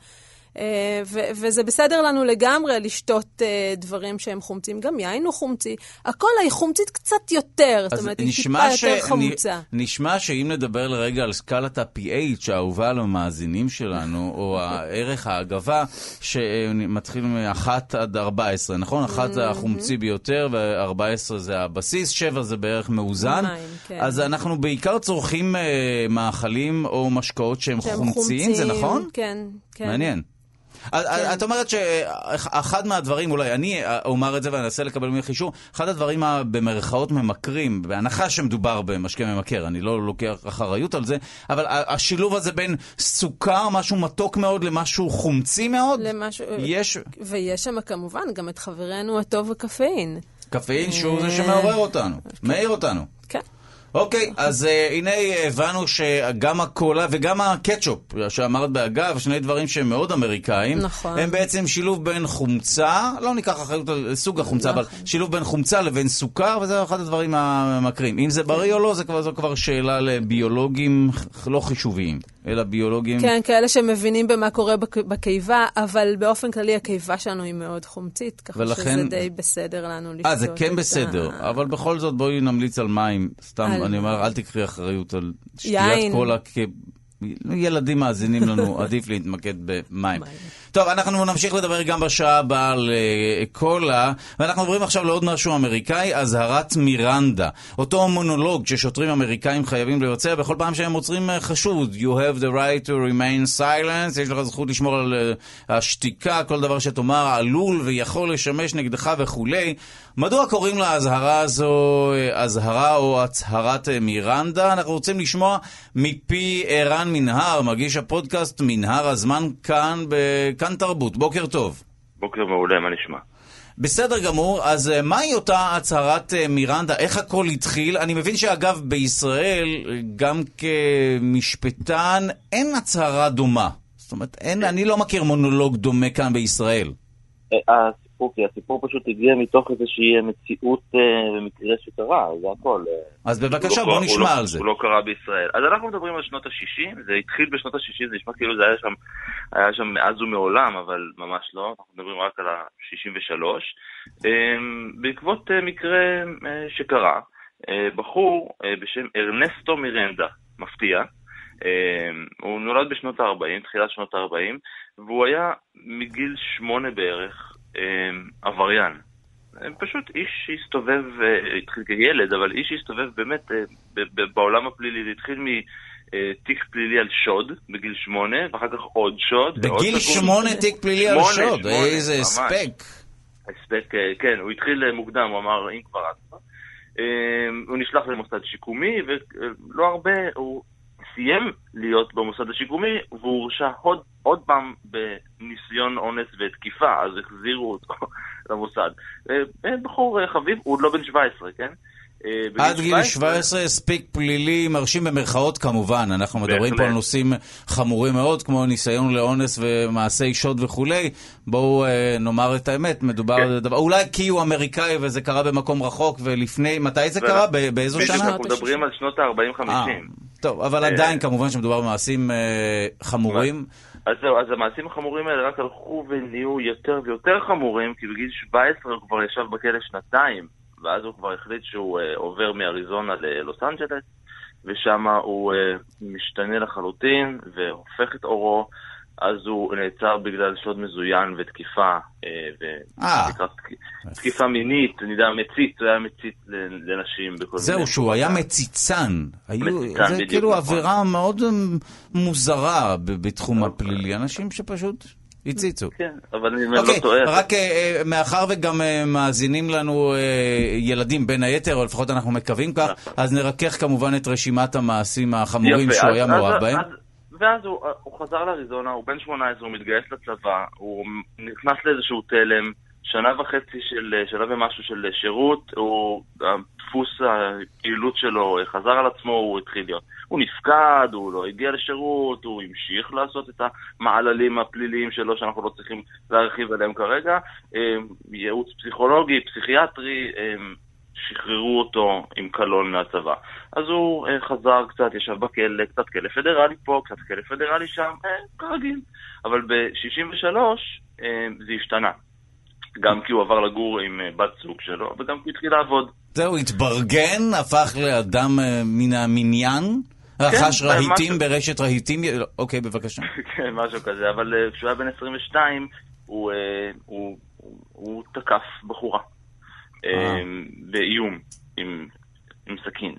C: אה, וזה בסדר לנו לגמרי לשתות אה, דברים שהם חומצים. גם יין הוא חומצי. הכל היא חומצית קצת יותר, זאת אומרת, היא טיפה ש... יותר חמוצה.
B: נשמע שאם נדבר לרגע על סקלת ה-PH האהובה על המאזינים שלנו, או הערך ההגבה, שמתחיל מ-1 עד 14, נכון? 1 זה החומצי ביותר, ו-14 זה הבסיס, 7 זה בערך מאוזן. כן. אז אנחנו בעיקר צורכים אה, מאכלים או משקאות שהם חומציים, זה נכון?
C: כן, כן.
B: מעניין. כן. את אומרת שאחד מהדברים, אולי אני אומר את זה ואנסה לקבל ממך אישור, אחד הדברים במרכאות ממכרים, בהנחה שמדובר במשקה ממכר, אני לא לוקח אחריות על זה, אבל השילוב הזה בין סוכר, משהו מתוק מאוד, למשהו חומצי מאוד,
C: למשהו... יש... ויש שם כמובן גם את חברנו הטוב הקפאין.
B: קפאין שהוא זה שמעורר אותנו, כן. מעיר אותנו. אוקיי, אז uh, הנה הבנו שגם הקולה וגם הקטשופ, שאמרת באגב, שני דברים שהם מאוד אמריקאים,
C: נכון.
B: הם בעצם שילוב בין חומצה, לא ניקח אחריות על סוג החומצה, נכון. אבל שילוב בין חומצה לבין סוכר, וזה אחד הדברים המקרים. אם זה בריא או לא, זה כבר, זו כבר שאלה לביולוגים לא חישוביים. אלא ביולוגים...
C: כן, כאלה שמבינים במה קורה בקיבה, אבל באופן כללי הקיבה שלנו היא מאוד חומצית, ככה ולכן... שזה די בסדר לנו לשתות
B: אה, זה כן בסדר, ה... אבל בכל זאת בואי נמליץ על מים. סתם, על... אני אומר, אל תקחי אחריות על שתיית קולה. כ... ילדים מאזינים לנו, עדיף להתמקד במים. טוב, אנחנו נמשיך לדבר גם בשעה הבאה על uh, קולה, ואנחנו עוברים עכשיו לעוד משהו אמריקאי, אזהרת מירנדה. אותו מונולוג ששוטרים אמריקאים חייבים לבצע בכל פעם שהם עוצרים uh, חשוד. You have the right to remain silent, יש לך זכות לשמור על uh, השתיקה, כל דבר שתאמר עלול ויכול לשמש נגדך וכולי. מדוע קוראים לאזהרה הזו אזהרה או הצהרת מירנדה? אנחנו רוצים לשמוע מפי ערן מנהר, מגיש הפודקאסט מנהר הזמן כאן בכאן תרבות. בוקר טוב.
D: בוקר מעולה, מה נשמע?
B: בסדר גמור, אז מהי אותה הצהרת מירנדה? איך הכל התחיל? אני מבין שאגב, בישראל, גם כמשפטן, אין הצהרה דומה. זאת אומרת, אין, אני לא מכיר מונולוג דומה כאן בישראל.
D: הסיפור, כי הסיפור פשוט הגיע מתוך איזושהי מציאות ומקרה שקרה, זה הכל.
B: אז בבקשה, בוא נשמע על זה.
D: הוא לא קרה בישראל. אז אנחנו מדברים על שנות ה-60, זה התחיל בשנות ה-60, זה נשמע כאילו זה היה שם, היה שם מאז ומעולם, אבל ממש לא, אנחנו מדברים רק על ה-63. בעקבות מקרה שקרה, בחור בשם ארנסטו מירנדה, מפתיע, הוא נולד בשנות ה-40, תחילת שנות ה-40, והוא היה מגיל שמונה בערך עבריין. פשוט איש שהסתובב, התחיל כילד, אבל איש שהסתובב באמת בעולם הפלילי, זה התחיל מתיק פלילי על שוד בגיל שמונה, ואחר כך עוד שוד.
B: בגיל שמונה תיק פלילי על שוד, איזה הספק.
D: הספק, כן, הוא התחיל מוקדם, הוא אמר, אם כבר אז. הוא נשלח למוסד שיקומי, ולא הרבה, הוא סיים להיות במוסד השיקומי, והוא הורשע עוד, עוד פעם בניסיון אונס ותקיפה, אז החזירו אותו למוסד. בחור חביב, הוא עוד לא בן 17, כן?
B: עד גיל 17 הספיק פלילי מרשים במרכאות כמובן, אנחנו מדברים פה על נושאים חמורים מאוד, כמו ניסיון לאונס ומעשי שוד וכולי. בואו נאמר את האמת, מדובר על דבר, אולי כי הוא אמריקאי וזה קרה במקום רחוק ולפני, מתי זה קרה? באיזו שנה?
D: אנחנו מדברים על שנות ה-40-50.
B: טוב, אבל עדיין כמובן שמדובר במעשים חמורים.
D: אז זהו, אז המעשים החמורים האלה רק הלכו ונהיו יותר ויותר חמורים, כי בגיל 17 הוא כבר ישב בכלא שנתיים. ואז הוא כבר החליט שהוא uh, עובר מאריזונה ללוס אנג'לס, ושם הוא uh, משתנה לחלוטין והופך את אורו, אז הוא נעצר בגלל שוד מזוין ותקיפה, uh, ותקיפה מינית, אני יודע, מצית, הוא היה מצית לנשים.
B: זהו, שהוא היה מציצן. זה כאילו נכון. עבירה מאוד מוזרה בתחום הפלילי, אנשים שפשוט... הציצו.
D: כן, אבל אני okay, לא טועה.
B: רק uh, מאחר וגם uh, מאזינים לנו uh, ילדים בין היתר, או לפחות אנחנו מקווים כך, אז נרכך כמובן את רשימת המעשים החמורים יפה, שהוא אז, היה מעורב בהם. אז,
D: ואז הוא, הוא חזר לאריזונה, הוא בן 18, הוא מתגייס לצבא, הוא נכנס לאיזשהו תלם, שנה וחצי של, שנה ומשהו של שירות, הוא, דפוס הפעילות שלו חזר על עצמו, הוא התחיל להיות. הוא נפקד, הוא לא הגיע לשירות, הוא המשיך לעשות את המעללים הפליליים שלו, שאנחנו לא צריכים להרחיב עליהם כרגע. ייעוץ פסיכולוגי, פסיכיאטרי, שחררו אותו עם קלון מהצבא. אז הוא חזר קצת, ישב בכלא, קצת כלא פדרלי פה, קצת כלא פדרלי שם, כרגיל. אבל ב-63 זה השתנה. גם כי הוא עבר לגור עם בת זוג שלו, וגם כי הוא התחיל לעבוד.
B: זהו, התברגן, הפך לאדם מן המניין? רכש רהיטים ברשת רהיטים? אוקיי, בבקשה.
D: כן, משהו כזה, אבל כשהוא היה בן 22, הוא תקף בחורה. באיום, עם סכין.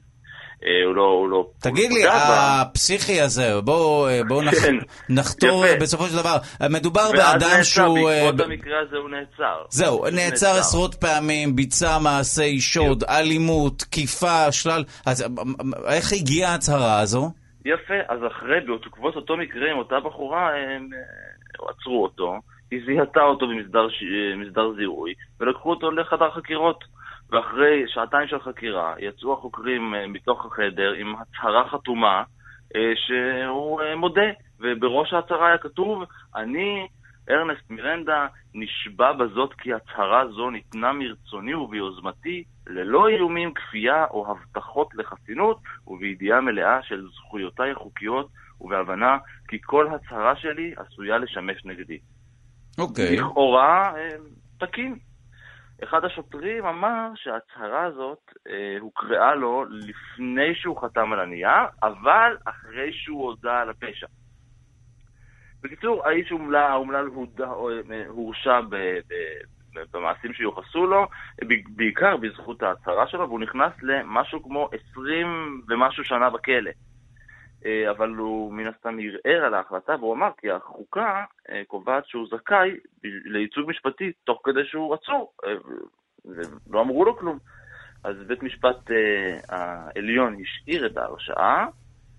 D: הוא לא, הוא לא...
B: תגיד לי, הפסיכי הזה, בואו בוא כן, נחתור בסופו של דבר. מדובר באדם שהוא...
D: ואז נעצר, בעקבות המקרה הזה הוא נעצר.
B: זהו, נעצר עשרות פעמים, ביצע מעשי שוד, אלימות, תקיפה, שלל... אז איך הגיעה ההצהרה הזו?
D: יפה, אז אחרי, בעקבות אותו מקרה עם אותה בחורה, הם עצרו אותו, היא זיהתה אותו במסדר זיהוי, ולקחו אותו לחדר חקירות. ואחרי שעתיים של חקירה יצאו החוקרים מתוך החדר עם הצהרה חתומה שהוא מודה, ובראש ההצהרה היה כתוב, אני, ארנסט מירנדה, נשבע בזאת כי הצהרה זו ניתנה מרצוני וביוזמתי, ללא איומים, כפייה או הבטחות לחסינות, ובידיעה מלאה של זכויותיי החוקיות, ובהבנה כי כל הצהרה שלי עשויה לשמש נגדי.
B: אוקיי.
D: לכאורה, תקין. אחד השוטרים אמר שההצהרה הזאת אה, הוקראה לו לפני שהוא חתם על הנייר, אבל אחרי שהוא הודה על הפשע. בקיצור, האיש האומלל הורשע במעשים שיוחסו לו, בעיקר בזכות ההצהרה שלו, והוא נכנס למשהו כמו 20 ומשהו שנה בכלא. אה, אבל הוא מן הסתם ערער על ההחלטה והוא אמר כי החוקה אה, קובעת שהוא זכאי לייצוג משפטי תוך כדי שהוא עצור, אה, ולא אמרו לו כלום. אז בית משפט העליון השאיר את ההרשעה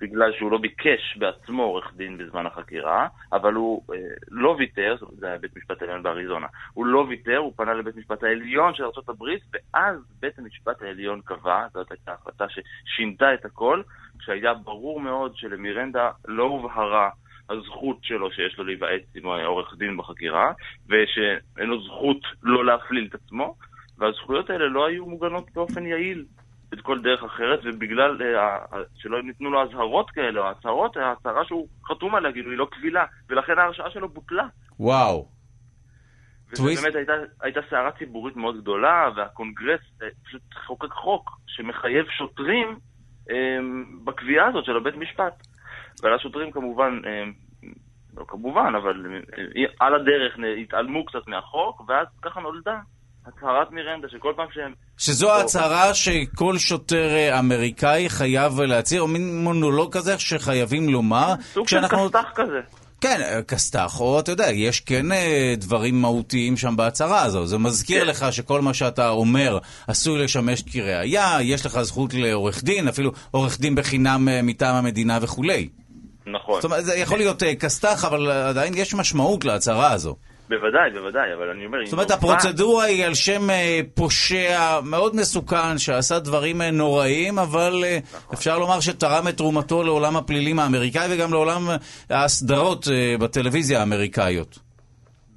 D: בגלל שהוא לא ביקש בעצמו עורך דין בזמן החקירה, אבל הוא לא ויתר, זה היה בית משפט העליון באריזונה, הוא לא ויתר, הוא פנה לבית משפט העליון של ארה"ב, ואז בית המשפט העליון קבע, זאת הייתה החלטה ששינתה את הכל, כשהיה ברור מאוד שלמירנדה לא הובהרה הזכות שלו שיש לו להיוועץ עם עורך דין בחקירה, ושאין לו זכות לא להפליל את עצמו, והזכויות האלה לא היו מוגנות באופן יעיל בכל דרך אחרת, ובגלל uh, שלא ניתנו לו אזהרות כאלה, או הצהרות, ההצהרה שהוא חתום עליה, כאילו, היא לא קבילה, ולכן ההרשעה שלו בוטלה.
B: וואו.
D: וזה באמת הייתה, הייתה סערה ציבורית מאוד גדולה, והקונגרס uh, פשוט חוקק חוק שמחייב שוטרים אמ, בקביעה הזאת של הבית משפט. ועל השוטרים כמובן, אמ, לא כמובן, אבל אה, על הדרך התעלמו קצת מהחוק, ואז ככה נולדה הצהרת מירנדה, שכל פעם שהם...
B: שזו ההצהרה שכל שוטר אה, אמריקאי חייב להצהיר, או מין מונולוג כזה שחייבים לומר.
D: סוג של כסת"ח כזה.
B: כן, אה, כסת"ח, או אתה יודע, יש כן אה, דברים מהותיים שם בהצהרה הזו. זה מזכיר כן. לך שכל מה שאתה אומר עשוי לשמש כראיה, יש לך זכות לעורך דין, אפילו עורך דין בחינם מטעם המדינה וכולי.
D: נכון.
B: זאת אומרת, זה יכול להיות כסת"ח, אבל עדיין יש משמעות להצהרה הזו.
D: בוודאי, בוודאי, אבל אני אומר...
B: זאת אומרת, הפרוצדורה היא על שם אה, פושע מאוד מסוכן, שעשה דברים אה, נוראים, אבל אה, נכון. אפשר לומר שתרם את תרומתו לעולם הפלילים האמריקאי וגם לעולם הסדרות בטלוויזיה האמריקאיות.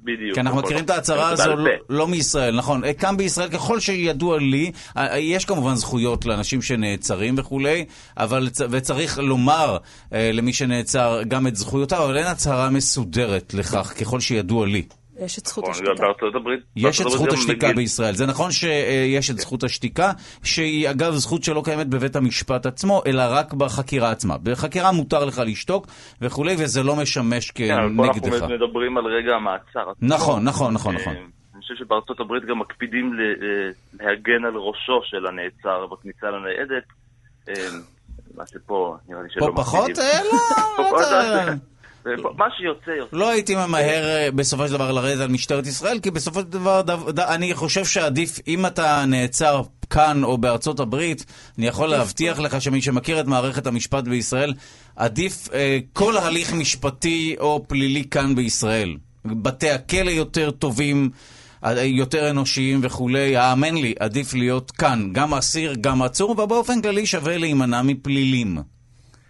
D: בדיוק.
B: כי אנחנו מכירים את ההצהרה הזו לא, לא מישראל, נכון. כאן בישראל, ככל שידוע לי, יש כמובן זכויות לאנשים שנעצרים וכולי, אבל, וצריך לומר למי שנעצר גם את זכויותיו, אבל אין הצהרה מסודרת לכך, ככל שידוע לי.
C: יש את זכות נכון, השתיקה.
D: בארצות הברית...
B: יש את זכות השתיקה בישראל. זה נכון שיש את זכות השתיקה, שהיא אגב זכות שלא קיימת בבית המשפט עצמו, אלא רק בחקירה עצמה. בחקירה מותר לך לשתוק וכולי, וזה לא משמש כנגדך.
D: כן, אבל פה אנחנו מדברים על רגע המעצר.
B: נכון, נכון, נכון, נכון. אה,
D: אני חושב שבארצות הברית גם מקפידים אה, להגן על ראשו של הנעצר בכניסה לניידת. אה, מה שפה, נראה לי שלא
B: מקפידים. פה פחות? לא, לא,
D: מה שיוצא יוצא.
B: לא הייתי ממהר אה, בסופו של דבר לרדת על משטרת ישראל, כי בסופו של דבר אני חושב שעדיף, אם אתה נעצר כאן או בארצות הברית, אני יכול להבטיח לך שמי שמכיר את מערכת המשפט בישראל, עדיף אה, כל הליך משפטי או פלילי כאן בישראל. בתי הכלא יותר טובים. אה, יותר אנושיים וכולי, האמן לי, עדיף להיות כאן, גם אסיר, גם עצור, ובאופן כללי שווה להימנע מפלילים.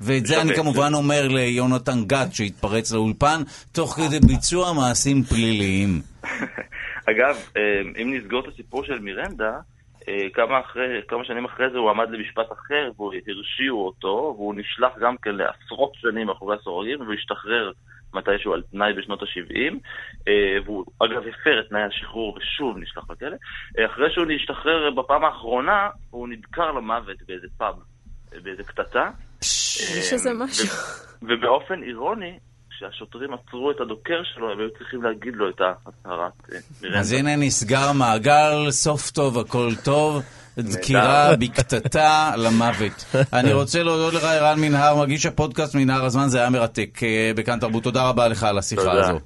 B: ואת זה אני כמובן אומר ליונתן גת שהתפרץ לאולפן, תוך כדי ביצוע מעשים פליליים.
D: אגב, אה, אם נסגור את הסיפור של מירנדה, אה, כמה, אחרי, כמה שנים אחרי זה הוא עמד למשפט אחר והוא הרשיעו אותו, והוא נשלח גם כן לעשרות שנים אחורי הסורגים, והוא השתחרר מתישהו על תנאי בשנות ה-70, אה, והוא אגב הפר את תנאי השחרור ושוב נשלח לכלא. אחרי שהוא נשתחרר בפעם האחרונה, הוא נדקר למוות באיזה פאב, באיזה קטטה.
C: יש איזה משהו.
D: ובאופן אירוני, כשהשוטרים עצרו את הדוקר שלו, הם היו צריכים להגיד לו את ההצהרת
B: מירנדה. אז הנה נסגר מעגל, סוף טוב, הכל טוב. דקירה בקטטה למוות. אני רוצה להודות לך, ערן מנהר, מגיש הפודקאסט מנהר הזמן, זה היה מרתק אה, בכאן תרבות. תודה רבה לך על השיחה הזו.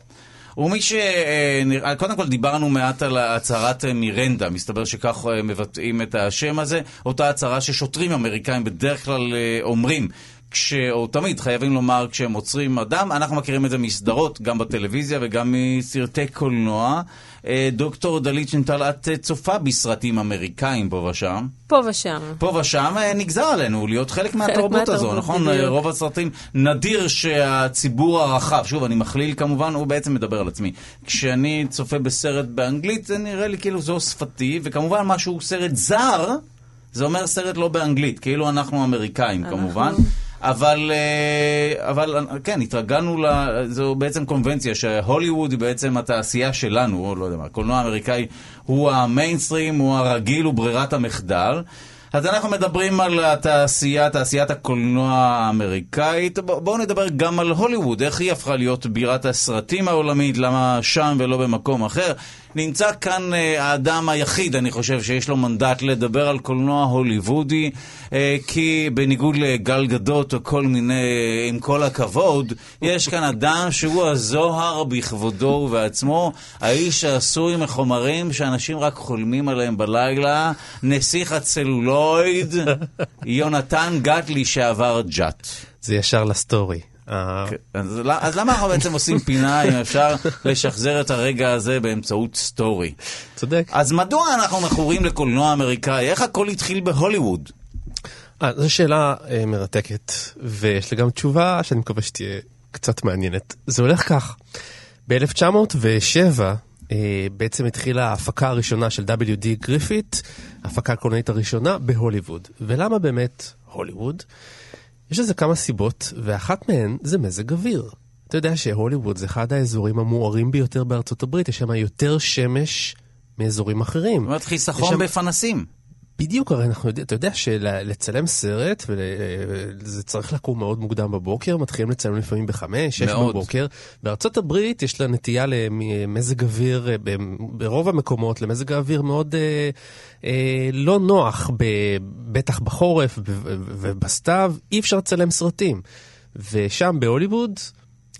B: ומי ש... אה, קודם כל דיברנו מעט על הצהרת מירנדה, מסתבר שכך אה, מבטאים את השם הזה, אותה הצהרה ששוטרים אמריקאים בדרך כלל אה, אומרים. כש... או תמיד חייבים לומר כשהם עוצרים אדם, אנחנו מכירים את זה מסדרות, גם בטלוויזיה וגם מסרטי קולנוע. אה, דוקטור דלית שנטל, את אה, צופה בסרטים אמריקאים פה ושם.
C: פה ושם.
B: פה ושם אה, נגזר עלינו להיות חלק מהתרבות הזו, נכון? בדיוק. רוב הסרטים, נדיר שהציבור הרחב, שוב, אני מכליל כמובן, הוא בעצם מדבר על עצמי. כשאני צופה בסרט באנגלית, זה נראה לי כאילו זו שפתי, וכמובן משהו סרט זר, זה אומר סרט לא באנגלית, כאילו אנחנו אמריקאים אנחנו... כמובן. אבל, אה, אבל כן, התרגלנו, ל... זו בעצם קונבנציה שהוליווד היא בעצם התעשייה שלנו, או לא יודע מה, הקולנוע האמריקאי הוא המיינסטרים, הוא הרגיל, הוא ברירת המחדל. אז אנחנו מדברים על התעשייה, תעשיית הקולנוע האמריקאית. בואו נדבר גם על הוליווד, איך היא הפכה להיות בירת הסרטים העולמית, למה שם ולא במקום אחר. נמצא כאן אה, האדם היחיד, אני חושב, שיש לו מנדט לדבר על קולנוע הוליוודי, אה, כי בניגוד לגל גדות או כל מיני, עם כל הכבוד, יש כאן אדם שהוא הזוהר בכבודו ובעצמו, האיש שעשוי מחומרים שאנשים רק חולמים עליהם בלילה, נסיך הצלולויד, יונתן גטלי שעבר ג'אט.
E: זה ישר לסטורי.
B: כן, אז למה אנחנו בעצם עושים פינה אם אפשר לשחזר את הרגע הזה באמצעות סטורי?
E: צודק.
B: אז מדוע אנחנו מכורים לקולנוע אמריקאי? איך הכל התחיל בהוליווד?
E: אה, זו שאלה אה, מרתקת, ויש לי גם תשובה שאני מקווה שתהיה קצת מעניינת. זה הולך כך, ב-1907 אה, בעצם התחילה ההפקה הראשונה של W.D. גריפיט, ההפקה הקולנועית הראשונה בהוליווד. ולמה באמת הוליווד? יש לזה כמה סיבות, ואחת מהן זה מזג אוויר. אתה יודע שהוליווד זה אחד האזורים המוארים ביותר בארצות הברית, יש שם יותר שמש מאזורים אחרים. זאת
B: אומרת חיסכון שם... בפנסים.
E: בדיוק, הרי אנחנו יודעים, אתה יודע שלצלם סרט, וזה צריך לקום מאוד מוקדם בבוקר, מתחילים לצלם לפעמים בחמש, שש בבוקר. בארצות הברית יש לה נטייה למזג אוויר, אה, ברוב המקומות, למזג האוויר מאוד אה, אה, לא נוח, ב, בטח בחורף ובסתיו, אי אפשר לצלם סרטים. ושם בהוליווד,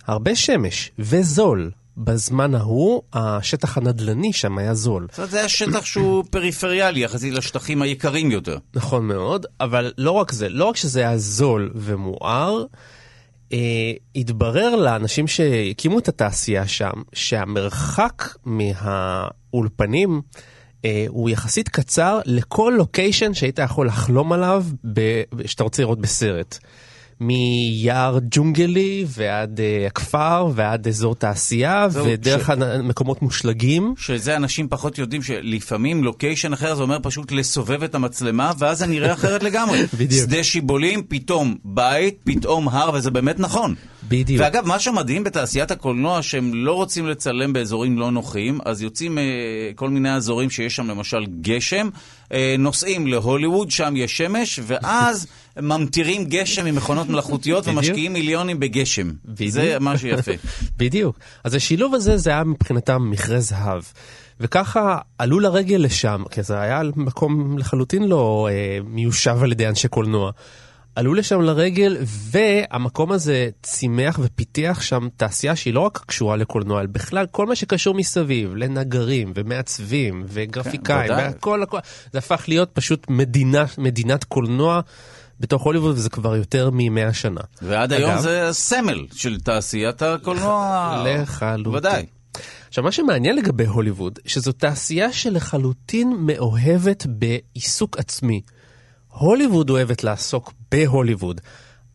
E: הרבה שמש וזול. בזמן ההוא, השטח הנדל"ני שם היה זול.
B: זאת אומרת, זה היה שטח שהוא פריפריאלי יחסית לשטחים היקרים יותר.
E: נכון מאוד, אבל לא רק זה, לא רק שזה היה זול ומואר, אה, התברר לאנשים שהקימו את התעשייה שם, שהמרחק מהאולפנים אה, הוא יחסית קצר לכל לוקיישן שהיית יכול לחלום עליו, ב- שאתה רוצה לראות בסרט. מיער ג'ונגלי ועד uh, הכפר ועד אזור תעשייה ודרך ש... מקומות מושלגים.
B: שזה אנשים פחות יודעים שלפעמים לוקיישן אחר זה אומר פשוט לסובב את המצלמה ואז זה נראה אחרת לגמרי.
E: בדיוק.
B: שדה שיבולים, פתאום בית, פתאום הר וזה באמת נכון.
E: בדיוק.
B: ואגב, מה שמדהים בתעשיית הקולנוע, שהם לא רוצים לצלם באזורים לא נוחים, אז יוצאים uh, כל מיני אזורים שיש שם למשל גשם, uh, נוסעים להוליווד, שם יש שמש, ואז ממטירים גשם ממכונות מלאכותיות ומשקיעים מיליונים בגשם. בדיוק. זה מה שיפה.
E: בדיוק. אז השילוב הזה, זה היה מבחינתם מכרה זהב. וככה עלו לרגל לשם, כי זה היה מקום לחלוטין לא אה, מיושב על ידי אנשי קולנוע. עלו לשם לרגל, והמקום הזה צימח ופיתח שם תעשייה שהיא לא רק קשורה לקולנוע, אלא בכלל כל מה שקשור מסביב, לנגרים ומעצבים וגרפיקאים, כן, והכל, הכל, זה הפך להיות פשוט מדינה, מדינת קולנוע. בתוך הוליווד, וזה כבר יותר מ-100 שנה.
B: ועד אגב, היום זה סמל של תעשיית הקולנוע.
E: לחלוטין.
B: ודאי.
E: עכשיו, מה שמעניין לגבי הוליווד, שזו תעשייה שלחלוטין מאוהבת בעיסוק עצמי. הוליווד אוהבת לעסוק בהוליווד,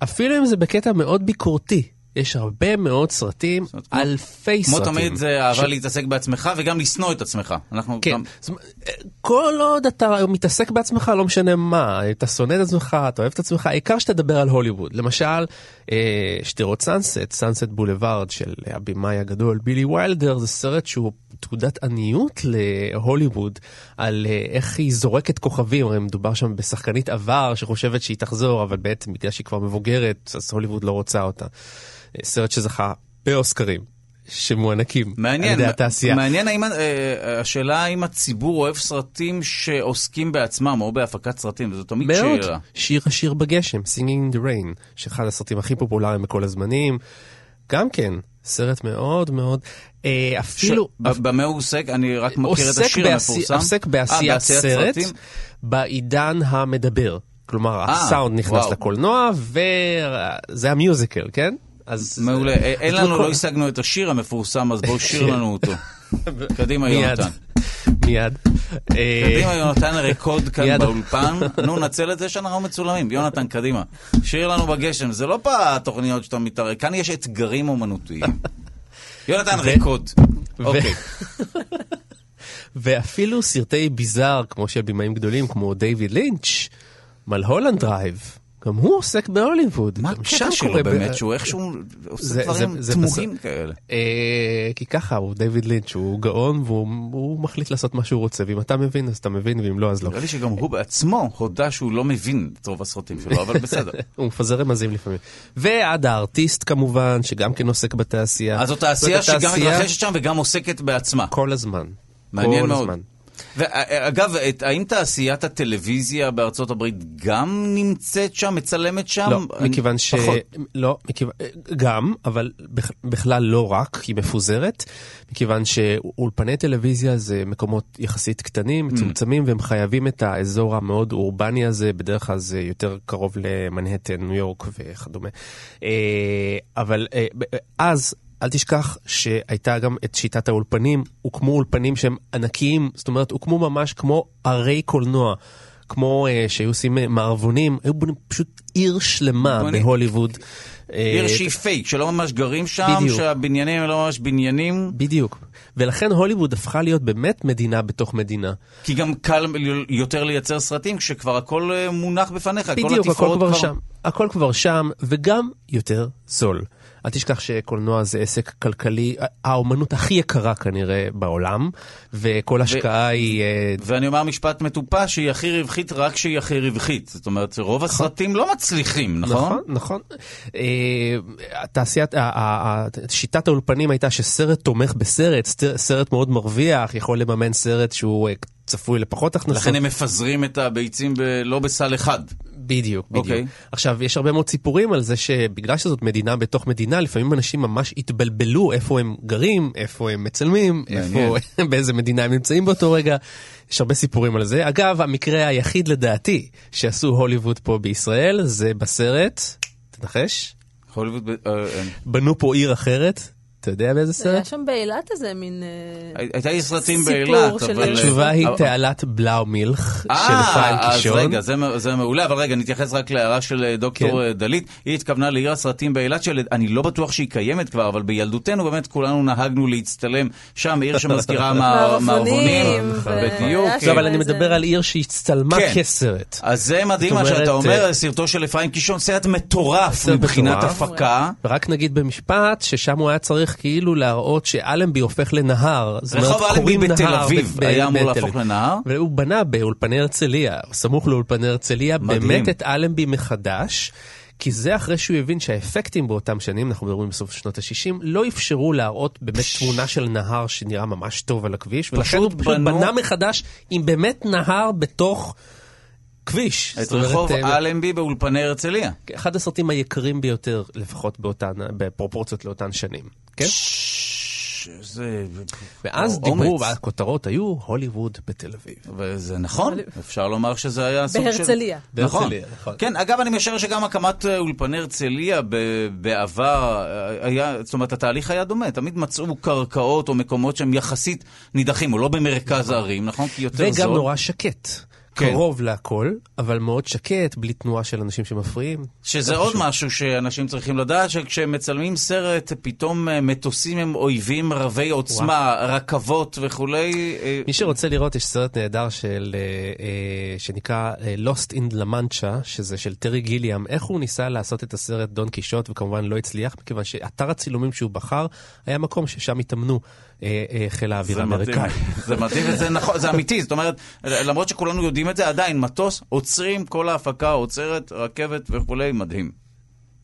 E: אפילו אם זה בקטע מאוד ביקורתי. יש הרבה מאוד סרטים, אלפי
B: כמו
E: סרטים.
B: כמו תמיד זה אהבה ש... להתעסק בעצמך וגם לשנוא את עצמך. אנחנו
E: כן,
B: גם...
E: זאת, כל עוד אתה מתעסק בעצמך, לא משנה מה, אתה שונא את עצמך, אתה אוהב את עצמך, העיקר שתדבר על הוליווד. למשל, אה, שדרות סאנסט, Sunset Boulevard של הבמאי הגדול בילי ויילדר, זה סרט שהוא תעודת עניות להוליווד על אה, איך היא זורקת כוכבים, הרי מדובר שם בשחקנית עבר שחושבת שהיא תחזור, אבל בעצם בגלל שהיא כבר מבוגרת, אז הוליווד לא רוצה אותה. סרט שזכה באוסקרים. שמוענקים מעניין, על ידי התעשייה.
B: מעניין האם, אה, השאלה האם הציבור אוהב סרטים שעוסקים בעצמם או בהפקת סרטים, זו תמיד
E: שאלה. מאוד, שיר השיר בגשם, Singing in the Rain, שאחד הסרטים הכי פופולריים בכל הזמנים. גם כן, סרט מאוד מאוד, אה, אפילו...
B: ש... אפ... במה הוא עוסק? אני רק מכיר את השיר בעשי... המפורסם.
E: עוסק בעשיית 아, סרט סרטים? בעידן המדבר. כלומר, 아, הסאונד נכנס וואו. לקולנוע, וזה המיוזיקל, כן?
B: אז... מעולה. אין לנו, לא השגנו את השיר המפורסם, אז בואו שיר לנו אותו. קדימה, יונתן.
E: מיד.
B: קדימה, יונתן רקוד כאן באולפן. נו, נצל את זה שאנחנו מצולמים. יונתן, קדימה. שיר לנו בגשם. זה לא פעם התוכניות שאתה מתערב. כאן יש אתגרים אומנותיים. יונתן רקוד. אוקיי.
E: ואפילו סרטי ביזאר, כמו של בימאים גדולים, כמו דייוויד לינץ', Mulholland Drive, גם הוא עוסק בהוליווד.
B: מה הקטע שלו באמת, שהוא איכשהו עושה דברים תמוהים. כאלה?
E: אה, כי ככה הוא דיוויד לינץ', הוא גאון והוא הוא מחליט לעשות מה שהוא רוצה, ואם אתה מבין אז אתה מבין, ואם לא אז לא.
B: נראה לי שגם הוא בעצמו הודה שהוא לא מבין את רוב הסרטים שלו, אבל בסדר.
E: הוא מפזר רמזים לפעמים. ועד הארטיסט כמובן, שגם כן עוסק בתעשייה.
B: אז זו תעשייה שגם מתרחשת שם וגם עוסקת בעצמה.
E: כל הזמן.
B: מעניין מאוד. ואגב, את- האם תעשיית הטלוויזיה בארצות הברית גם נמצאת שם, מצלמת שם?
E: לא,
B: אני-
E: מכיוון ש...
B: פחות.
E: לא, מכיוון... גם, אבל בכ- בכלל לא רק, היא מפוזרת, מכיוון שאולפני טלוויזיה זה מקומות יחסית קטנים, מצומצמים, והם חייבים את האזור המאוד אורבני הזה, בדרך כלל זה יותר קרוב למנהטן, ניו יורק וכדומה. אה, אבל אה, ב- אז... אל תשכח שהייתה גם את שיטת האולפנים, הוקמו אולפנים שהם ענקיים, זאת אומרת, הוקמו ממש כמו ערי קולנוע. כמו uh, שהיו עושים אה, מערבונים, היו בונים פשוט עיר שלמה
B: בונים-
E: בהוליווד.
B: עיר
E: אה,
B: שהיא פייק, שלא ממש גרים שם,
E: בדיוק.
B: שהבניינים הם לא ממש בניינים,
E: בדיוק. ולכן הוליווד הפכה להיות באמת מדינה בתוך מדינה.
B: כי גם קל יותר לייצר סרטים כשכבר הכל מונח בפניך, כל
E: בדיוק, הכל
B: התפאורות
E: כבר שם. הכל כבר שם, וגם יותר זול. אל תשכח שקולנוע זה עסק כלכלי, האומנות הכי יקרה כנראה בעולם, וכל השקעה היא... אה,
B: ואני אומר משפט מטופש, שהיא הכי רווחית רק כשהיא הכי רווחית. זאת אומרת, רוב הסרטים לא מצליחים, נכון?
E: נכון, נכון. אה, התעשיית, שיטת האולפנים הייתה שסרט תומך בסרט, סרט- סרט מאוד מרוויח, יכול לממן סרט שהוא אה, צפוי לפחות הכנסות.
B: לכן הם מפזרים את הביצים ב- לא בסל אחד.
E: בדיוק, בדיוק.
B: אוקיי.
E: עכשיו, יש הרבה מאוד סיפורים על זה שבגלל שזאת מדינה בתוך מדינה, לפעמים אנשים ממש התבלבלו איפה הם גרים, איפה הם מצלמים, איפה, באיזה מדינה הם נמצאים באותו רגע. יש הרבה סיפורים על זה. אגב, המקרה היחיד לדעתי שעשו הוליווד פה בישראל, זה בסרט, תנחש,
B: הוליווד... אה,
E: בנו פה עיר אחרת. אתה יודע באיזה
C: היה
E: סרט?
C: שם באילת איזה מין... אה,
B: הייתה לי סרטים
C: סיפור
B: באילת,
C: של-
B: אבל...
E: התשובה היא תעלת בלאומילך של
B: אה,
E: חיים
B: אז
E: קישון.
B: רגע, זה, זה מעולה, אבל רגע, נתייחס רק להערה של אה, דוקטור
E: כן.
B: דלית. היא התכוונה לעיר הסרטים באילת, שאני לא בטוח שהיא קיימת כבר, אבל בילדותנו באמת כולנו נהגנו להצטלם שם, עיר שמזכירה מע- מערבונים. בדיוק.
C: היה
E: לא, אבל אני מדבר על עיר שהצטלמה
B: כן.
E: כסרט.
B: אז זה מדהים מה שאתה אומר, סרטו של אפרים קישון, סרט מטורף מבחינת. הפקה.
E: ורק נגיד במשפט, ששם הוא היה צריך כאילו להראות שאלנבי הופך לנהר.
B: רחוב אלנבי בתל אביב היה אמור להפוך. לנהר.
E: והוא בנה באולפני הרצליה, סמוך לאולפני הרצליה. באמת את אלנבי מחדש. כי זה אחרי שהוא הבין שהאפקטים באותם שנים, אנחנו מדברים בסוף שנות ה-60, לא אפשרו להראות באמת תמונה של נהר שנראה ממש טוב על הכביש, ולכן הוא פשוט
B: בנו-
E: בנה מחדש עם באמת נהר בתוך כביש.
B: את רחוב
E: אה,
B: אלנבי באולפני הרצליה.
E: אחד הסרטים היקרים ביותר, לפחות באותן, בפרופורציות לאותן שנים. כן?
B: זה...
E: ואז
B: אומץ.
E: דיברו, והכותרות היו הוליווד בתל אביב.
B: וזה נכון, אפשר לומר שזה היה סוג של...
C: בהרצליה.
B: נכון.
E: בהרצליה, נכון.
B: כן, אגב, אני משער שגם הקמת אה, אולפני הרצליה ב- בעבר, אה, היה, זאת אומרת, התהליך היה דומה. תמיד מצאו קרקעות או מקומות שהם יחסית נידחים, או לא במרכז הערים, נכון? כי יותר
E: וגם
B: זול.
E: נורא שקט.
B: כן.
E: קרוב להכל, אבל מאוד שקט, בלי תנועה של אנשים שמפריעים.
B: שזה
E: זה
B: עוד
E: חשוב.
B: משהו שאנשים צריכים לדעת, שכשהם מצלמים סרט, פתאום אה, מטוסים הם אויבים רבי עוצמה, רכבות וכולי. אה,
E: מי שרוצה לראות, יש סרט נהדר של, אה, שנקרא Lost in La Mancha, שזה של טרי גיליאם, איך הוא ניסה לעשות את הסרט דון קישוט, וכמובן לא הצליח, מכיוון שאתר הצילומים שהוא בחר, היה מקום ששם התאמנו חיל האוויר
B: זה מדהים,
E: האמריקאי.
B: זה מדהים וזה נכון, זה אמיתי, זאת אומרת, למרות שכולנו יודעים את זה, עדיין מטוס, עוצרים, כל ההפקה עוצרת, רכבת וכולי, מדהים.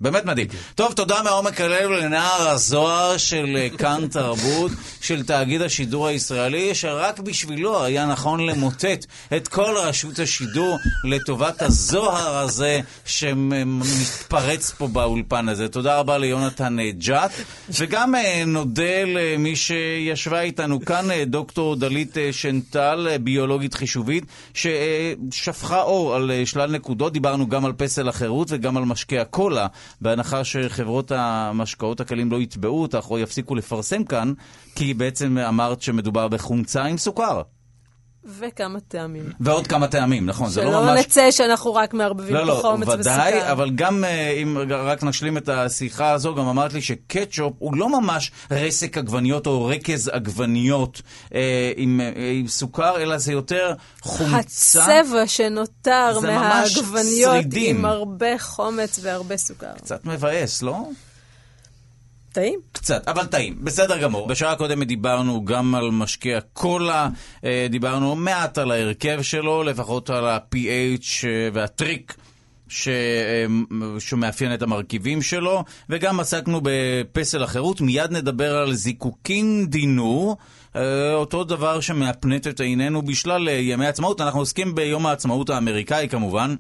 B: באמת מדהים. טוב, תודה מעומק הלב לנער הזוהר של אה, כאן תרבות, של תאגיד השידור הישראלי, שרק בשבילו היה נכון למוטט את כל רשות השידור לטובת הזוהר הזה שמתפרץ פה באולפן הזה. תודה רבה ליונתן אה, ג'אט, וגם אה, נודה למי שישבה איתנו כאן, דוקטור דלית שנטל, ביולוגית חישובית, ששפכה אור על שלל נקודות. דיברנו גם על פסל החירות וגם על משקי הקולה. בהנחה שחברות המשקאות הקלים לא יתבעו אותך או יפסיקו לפרסם כאן, כי בעצם אמרת שמדובר בחומצה עם סוכר.
C: וכמה טעמים.
B: ועוד כמה טעמים, נכון, זה לא ממש...
C: שלא נצא שאנחנו רק מערבבים
B: לא, לא,
C: חומץ וסוכר.
B: ודאי, אבל גם אה, אם רק נשלים את השיחה הזו, גם אמרת לי שקטשופ הוא לא ממש רסק עגבניות או רכז עגבניות אה, עם, אה, עם סוכר, אלא זה יותר חומצה.
C: הצבע שנותר מהעגבניות. עם הרבה חומץ והרבה סוכר.
B: קצת מבאס, לא?
C: טעים?
B: קצת, אבל טעים, בסדר גמור. בשעה הקודמת דיברנו גם על משקה הקולה, אה, דיברנו מעט על ההרכב שלו, לפחות על ה-pH אה, והטריק. ש... אה, שמאפיין את המרכיבים שלו, וגם עסקנו בפסל החירות. מיד נדבר על זיקוקין דינור, אותו דבר שמאפנט את עינינו בשלל ימי עצמאות. אנחנו עוסקים ביום העצמאות האמריקאי כמובן.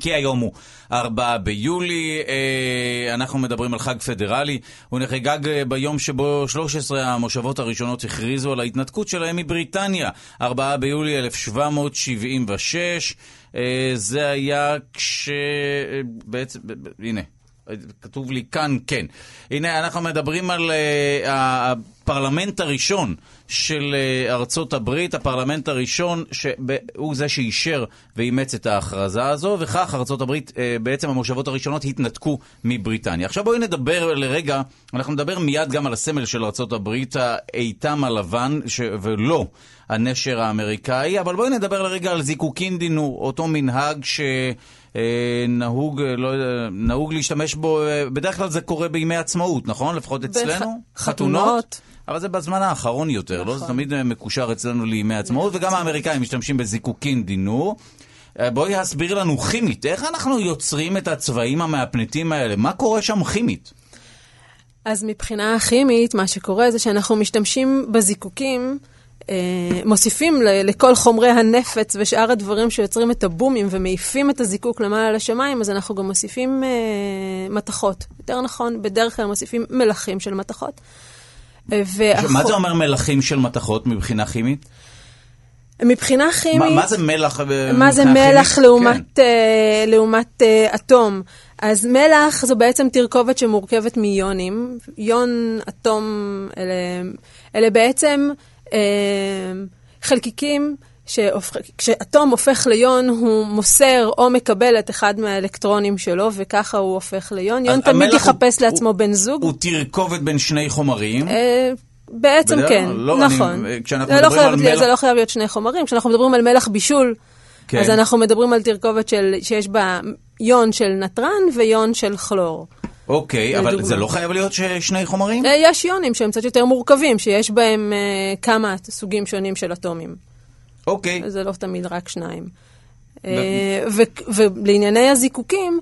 B: כי היום הוא 4 ביולי, אה, אנחנו מדברים על חג פדרלי, הוא נחגג אה, ביום שבו 13 המושבות הראשונות הכריזו על ההתנתקות שלהם מבריטניה, 4 ביולי 1776. אה, זה היה כש... בעצם, הנה. כתוב לי כאן, כן. הנה, אנחנו מדברים על uh, הפרלמנט הראשון של uh, ארצות הברית, הפרלמנט הראשון שהוא זה שאישר ואימץ את ההכרזה הזו, וכך ארצות הברית, uh, בעצם המושבות הראשונות התנתקו מבריטניה. עכשיו בואי נדבר לרגע, אנחנו נדבר מיד גם על הסמל של ארצות הברית, האיתם הלבן, ש... ולא הנשר האמריקאי, אבל בואי נדבר לרגע על זיקוקין דינור, אותו מנהג ש... אה, נהוג, אה, לא, נהוג להשתמש בו, אה, בדרך כלל זה קורה בימי עצמאות, נכון? לפחות אצלנו?
C: בח- חתונות.
B: אבל זה בזמן האחרון יותר, לא? זה
C: נכון.
B: תמיד אה, מקושר אצלנו לימי עצמאות, וגם האמריקאים משתמשים בזיקוקין דינור. אה, בואי הסביר לנו כימית, איך אנחנו יוצרים את הצבעים המאפנטים האלה? מה קורה שם כימית?
C: אז מבחינה כימית, מה שקורה זה שאנחנו משתמשים בזיקוקים, אה, מוסיפים ל- לכל חומרי הנפץ ושאר הדברים שיוצרים את הבומים ומעיפים את הזיקוק למעלה לשמיים, אז אנחנו גם מוסיפים אה, מתכות. יותר נכון, בדרך כלל מוסיפים מלחים של מתכות.
B: מה זה אומר מלחים של מתכות מבחינה כימית?
C: מבחינה כימית...
B: מה, מה זה מלח? אה,
C: מה זה מלח
B: כימית?
C: לעומת,
B: כן.
C: אה, לעומת אה, אטום? אז מלח זו בעצם תרכובת שמורכבת מיונים. יון, אטום, אלה, אלה בעצם אה, חלקיקים שכשאטום הופך ליון, הוא מוסר או מקבל את אחד מהאלקטרונים שלו, וככה הוא הופך ליון. יון תמיד
B: המלח הוא-
C: יחפש לעצמו
B: הוא-
C: בן זוג.
B: הוא תרכובת בין שני חומרים.
C: אה, בעצם
B: בדרך
C: כן,
B: לא, אני-
C: נכון.
B: כשאנחנו
C: זה לא
B: מדברים
C: חייב
B: על מלח-
C: זה לא חייב להיות שני חומרים. כשאנחנו מדברים על מלח בישול,
B: כן.
C: אז אנחנו מדברים על תרכובת של, שיש בה יון של נתרן ויון של כלור.
B: אוקיי, אבל
C: לדוגמה.
B: זה לא חייב להיות שני חומרים?
C: אה, יש יונים שהם קצת יותר מורכבים, שיש בהם אה, כמה סוגים שונים של אטומים.
B: אוקיי.
C: זה לא תמיד רק שניים. אה, ולענייני הזיקוקים,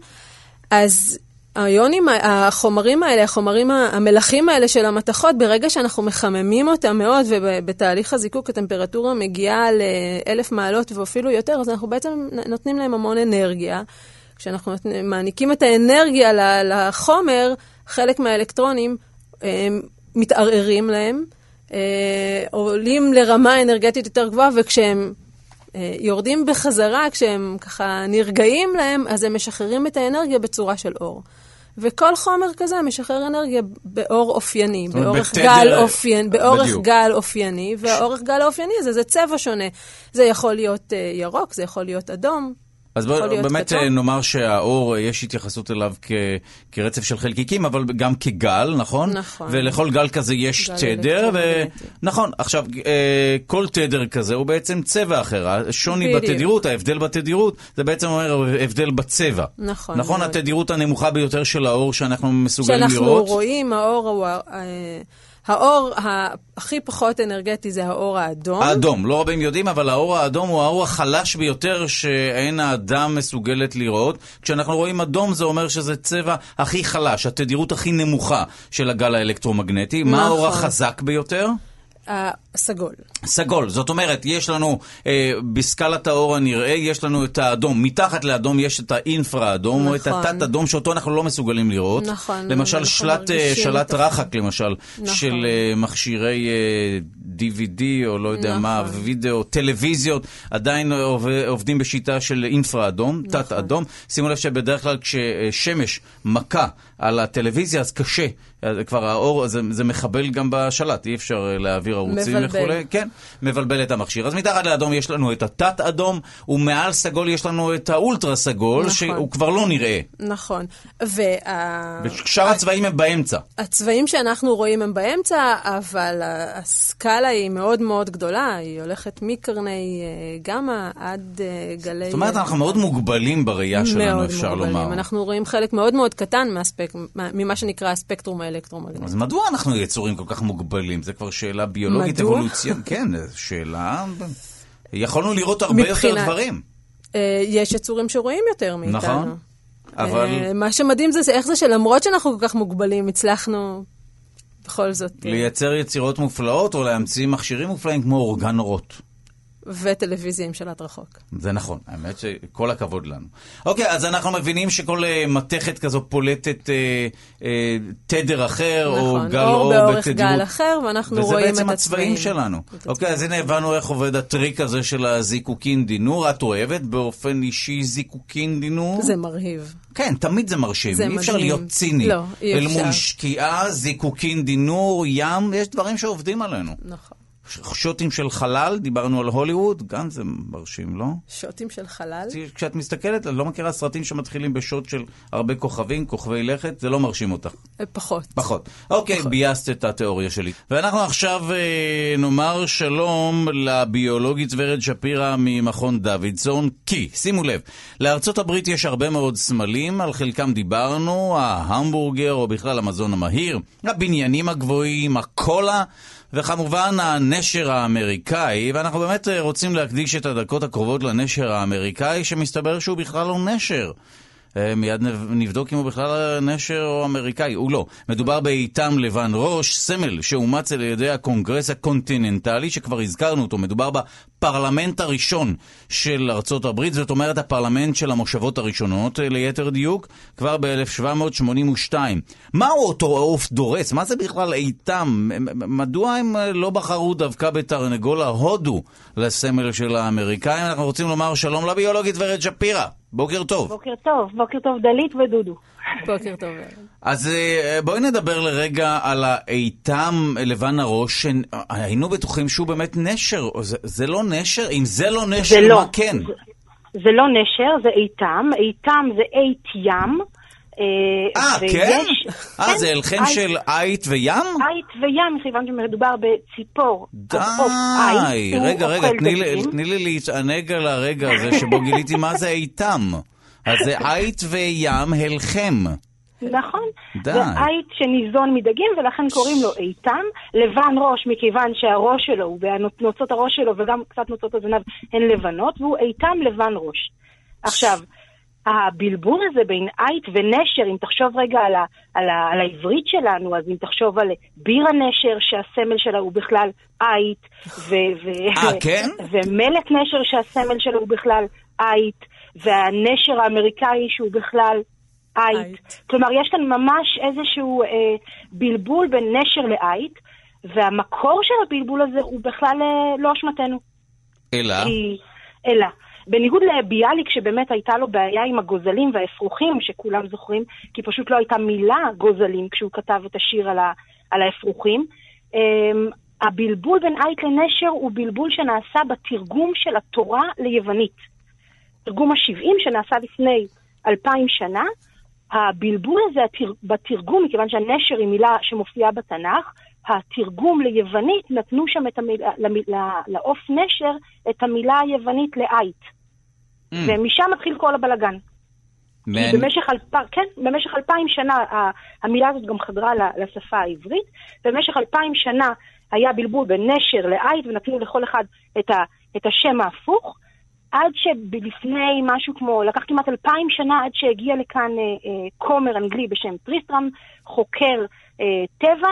C: אז היונים, החומרים האלה, החומרים, המלחים האלה של המתכות, ברגע שאנחנו מחממים אותם מאוד, ובתהליך הזיקוק הטמפרטורה מגיעה לאלף מעלות ואפילו יותר, אז אנחנו בעצם נותנים להם המון אנרגיה. כשאנחנו מעניקים את האנרגיה לחומר, חלק מהאלקטרונים אה, מתערערים להם, עולים לרמה אנרגטית יותר גבוהה, וכשהם אה, יורדים בחזרה, כשהם ככה נרגעים להם, אז הם משחררים את האנרגיה בצורה של אור. וכל חומר כזה משחרר אנרגיה באור אופייני, באורך
B: בתדר-
C: גל אופייני, באורך
B: בדיוק.
C: גל אופייני, והאורך גל האופייני הזה זה צבע שונה. זה יכול להיות אה, ירוק, זה יכול להיות אדום.
B: אז בואו באמת
C: כתום.
B: אה, נאמר שהאור, אה, יש התייחסות אליו כ- כרצף של חלקיקים, אבל גם כגל, נכון?
C: נכון.
B: ולכל גל כזה יש
C: גל
B: תדר, ו... נכון, עכשיו, אה, כל תדר כזה הוא בעצם צבע אחר. השוני
C: בדיוק.
B: בתדירות, ההבדל בתדירות, זה בעצם אומר הבדל בצבע.
C: נכון
B: נכון,
C: מאוד.
B: התדירות הנמוכה ביותר של האור שאנחנו מסוגלים
C: שאנחנו
B: לראות.
C: רואים, האור הוא... האור הכי פחות אנרגטי זה האור האדום.
B: האדום, לא רבים יודעים, אבל האור האדום הוא האור החלש ביותר שאין האדם מסוגלת לראות. כשאנחנו רואים אדום זה אומר שזה צבע הכי חלש, התדירות הכי נמוכה של הגל האלקטרומגנטי. מה האור
C: נכון.
B: החזק ביותר?
C: הסגול.
B: סגול. זאת אומרת, יש לנו אה, בסקלת האור הנראה, יש לנו את האדום. מתחת לאדום יש את האינפרה אדום, או את
C: נכון.
B: התת אדום שאותו אנחנו לא מסוגלים לראות.
C: נכון,
B: למשל, שלט, אה, שלט רחק, למשל,
C: נכון.
B: של אה, מכשירי אה, DVD, או לא יודע מה,
C: נכון.
B: וידאו, טלוויזיות, עדיין עוב- עובדים בשיטה של אינפרה אדום,
C: נכון.
B: תת אדום. שימו לב שבדרך כלל כששמש מכה על הטלוויזיה, אז קשה. כבר האור, זה, זה מחבל גם בשלט, אי אפשר אה, להעביר ערוצים
C: מבלבל.
B: וכולי. כן, מבלבל את המכשיר. אז מתחת לאדום יש לנו את התת-אדום, ומעל סגול יש לנו את האולטרה סגול,
C: נכון.
B: שהוא כבר לא נראה.
C: נכון. וה...
B: ושאר הצבעים הם באמצע.
C: הצבעים שאנחנו רואים הם באמצע, אבל הסקאלה היא מאוד מאוד גדולה, היא הולכת מקרני אה, גמא עד אה, גלי...
B: זאת אומרת, אנחנו מאוד מוגבלים בראייה שלנו,
C: מאוד
B: אפשר
C: מוגבלים.
B: לומר.
C: אנחנו רואים חלק מאוד מאוד קטן מהספק... מה- ממה שנקרא הספקטרום האלקטרומגנטי.
B: אז מדוע אנחנו יצורים כל כך מוגבלים? זו כבר שאלה ביולוגית? אבולוציונית. כן, שאלה... יכולנו לראות הרבה יותר
C: מבחינת-
B: דברים.
C: אה, יש יצורים שרואים יותר מאיתנו.
B: נכון. אבל...
C: אה, מה שמדהים זה איך זה שלמרות שאנחנו כל כך מוגבלים, הצלחנו בכל זאת... אה,
B: לייצר יצירות מופלאות או להמציא מכשירים מופלאים כמו אורגן אורות.
C: וטלוויזיה עם שלט רחוק.
B: זה נכון, האמת שכל הכבוד לנו. אוקיי, אז אנחנו מבינים שכל אה, מתכת כזו פולטת אה, אה, תדר אחר, או
C: נכון,
B: גל
C: אור
B: בתדירות.
C: גל אחר, ואנחנו
B: וזה
C: רואים
B: בעצם
C: את
B: הצבעים
C: הצבעים.
B: שלנו. אוקיי, אז הנה הבנו איך עובד הטריק הזה של הזיקוקין דינור. את אוהבת באופן אישי זיקוקין דינור?
C: זה מרהיב.
B: כן, תמיד זה מרשים.
C: זה
B: אי אפשר. להיות ציני.
C: לא, אי
B: אל
C: אפשר.
B: מול שקיעה, זיקוקין דינור, ים, יש דברים שעובדים עלינו.
C: נכון.
B: שוטים של חלל, דיברנו על הוליווד, גם זה מרשים, לא?
C: שוטים של חלל.
B: כשאת מסתכלת, את לא מכירה סרטים שמתחילים בשוט של הרבה כוכבים, כוכבי לכת, זה לא מרשים אותך.
C: אה, פחות.
B: פחות. אוקיי, בייסת את התיאוריה שלי. ואנחנו עכשיו אה, נאמר שלום לביולוגית ורד שפירא ממכון דוידסון, כי, שימו לב, לארצות הברית יש הרבה מאוד סמלים, על חלקם דיברנו, ההמבורגר או בכלל המזון המהיר, הבניינים הגבוהים, הקולה. וכמובן הנשר האמריקאי, ואנחנו באמת אה, רוצים להקדיש את הדקות הקרובות לנשר האמריקאי, שמסתבר שהוא בכלל לא נשר. אה, מיד נב- נבדוק אם הוא בכלל נשר או אמריקאי, הוא לא. מדובר בעיטם לבן ראש, סמל שאומץ על ידי הקונגרס הקונטיננטלי, שכבר הזכרנו אותו. מדובר בפרלמנט הראשון של ארצות הברית, זאת אומרת הפרלמנט של המושבות הראשונות, אה, ליתר דיוק, כבר ב-1782. מהו אותו עוף דורס? מה זה בכלל איתם? מדוע הם אה, לא בחרו דווקא בתרנגול ההודו לסמל של האמריקאים? אנחנו רוצים לומר שלום לביולוגית ורד שפירא. בוקר טוב.
F: בוקר טוב, בוקר טוב דלית ודודו.
C: בוקר טוב.
B: אז אה, בואי נדבר לרגע על האיתם לבן הראש, שהיינו בטוחים שהוא באמת נשר. זה, זה לא נשר? אם זה לא נשר,
F: זה לא.
B: מה כן?
F: זה, זה לא נשר, זה איתם. איתם זה אית ים.
B: אה,
F: ויש-
B: כן? אה,
F: כן,
B: זה הלחם
F: אית-
B: של עית וים?
F: אית וים, מכיוון שמדובר בציפור.
B: די,
F: אית,
B: רגע, רגע. תני לי להתענג על הרגע הזה שבו גיליתי מה זה איתם. אז זה עית וים הלחם.
F: נכון.
B: די.
F: זה עית שניזון מדגים, ולכן קוראים לו איתם. לבן ראש, מכיוון שהראש שלו, ונוצות הראש שלו, וגם קצת נוצות הזנב, הן לבנות, והוא איתם לבן ראש. עכשיו, הבלבול הזה בין עית ונשר, אם תחשוב רגע על, ה, על, ה, על העברית שלנו, אז אם תחשוב על בירה נשר, שהסמל שלה הוא בכלל עית, ו, ו,
B: אה, כן?
F: ומלט נשר, שהסמל שלו הוא בכלל עית, והנשר האמריקאי שהוא בכלל. עית. כלומר, יש כאן ממש איזשהו אה, בלבול בין נשר לעית, והמקור של הבלבול הזה הוא בכלל אה, לא אשמתנו.
B: אלא?
F: כי, אלא, בניגוד לביאליק, שבאמת הייתה לו בעיה עם הגוזלים והאפרוחים, שכולם זוכרים, כי פשוט לא הייתה מילה גוזלים כשהוא כתב את השיר על, ה, על האפרוחים, אמ, הבלבול בין עית לנשר הוא בלבול שנעשה בתרגום של התורה ליוונית. תרגום ה-70 שנעשה לפני אלפיים שנה, הבלבול הזה התר... בתרגום, מכיוון שהנשר היא מילה שמופיעה בתנ"ך, התרגום ליוונית נתנו שם את המילה. לעוף נשר את המילה היוונית לעית.
B: Mm,
F: ומשם מתחיל כל הבלגן.
B: מעניין.
F: במשך, אלפ... כן, במשך אלפיים שנה המילה הזאת גם חדרה לשפה העברית, במשך אלפיים שנה היה בלבול בין נשר לעית ונתנו לכל אחד את, ה... את השם ההפוך, עד שלפני משהו כמו, לקח כמעט אלפיים שנה עד שהגיע לכאן אה, אה, כומר אנגלי בשם טריסטרם, חוקר אה, טבע,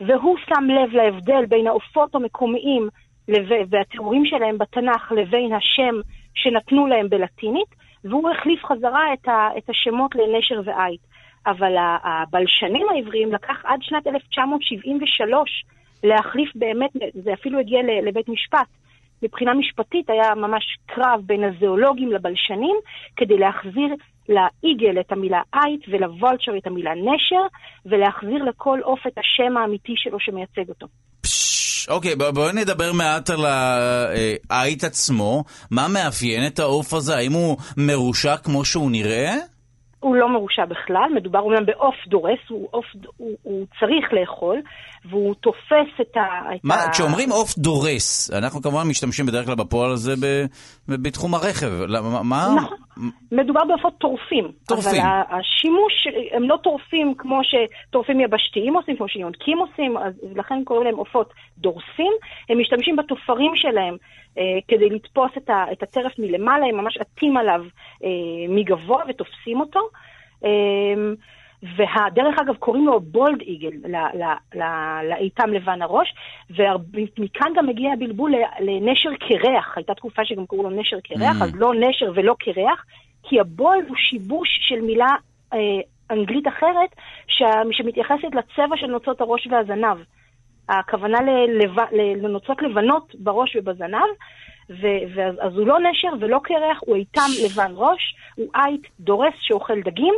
F: והוא שם לב להבדל בין העופות המקומיים לב- והתיאורים שלהם בתנ"ך לבין השם שנתנו להם בלטינית, והוא החליף חזרה את, ה, את השמות לנשר ועית. אבל הבלשנים העבריים לקח עד שנת 1973 להחליף באמת, זה אפילו הגיע לבית משפט. מבחינה משפטית היה ממש קרב בין הזואולוגים לבלשנים כדי להחזיר לאיגל את המילה אייט ולוולצ'ר את המילה נשר, ולהחזיר לכל עוף את השם האמיתי שלו שמייצג אותו.
B: אוקיי, בוא- בואי נדבר מעט על האייט עצמו. מה מאפיין את העוף הזה? האם הוא מרושע כמו שהוא נראה?
F: הוא לא מרושע בכלל, מדובר אומנם בעוף דורס, הוא, עוף, הוא, הוא צריך לאכול, והוא תופס את ה... את
B: מה,
F: ה...
B: כשאומרים עוף דורס, אנחנו כמובן משתמשים בדרך כלל בפועל הזה ב- בתחום הרכב. למה- מה?
F: נכון. מדובר בעופות טורפים.
B: טורפים.
F: אבל השימוש, הם לא טורפים כמו שטורפים יבשתיים עושים, כמו שיונקים עושים, אז לכן קוראים להם עופות דורסים. הם משתמשים בתופרים שלהם אה, כדי לתפוס את, ה, את הטרף מלמעלה, הם ממש עטים עליו אה, מגבוה ותופסים אותו. אה, והדרך אגב, קוראים לו בולד איגל, לאיתם לבן הראש, ומכאן גם מגיע הבלבול לנשר קרח, הייתה תקופה שגם קראו לו נשר קרח,
B: Mm.
F: אז לא נשר ולא קרח, כי הבולד הוא שיבוש של מילה אה, אנגלית אחרת, שמתייחסת לצבע של נוצות הראש והזנב. הכוונה לנוצות לבנות בראש ובזנב, ו- ואז אז הוא לא נשר ולא קרח, הוא איתם לבן ראש, הוא אייט דורס שאוכל דגים.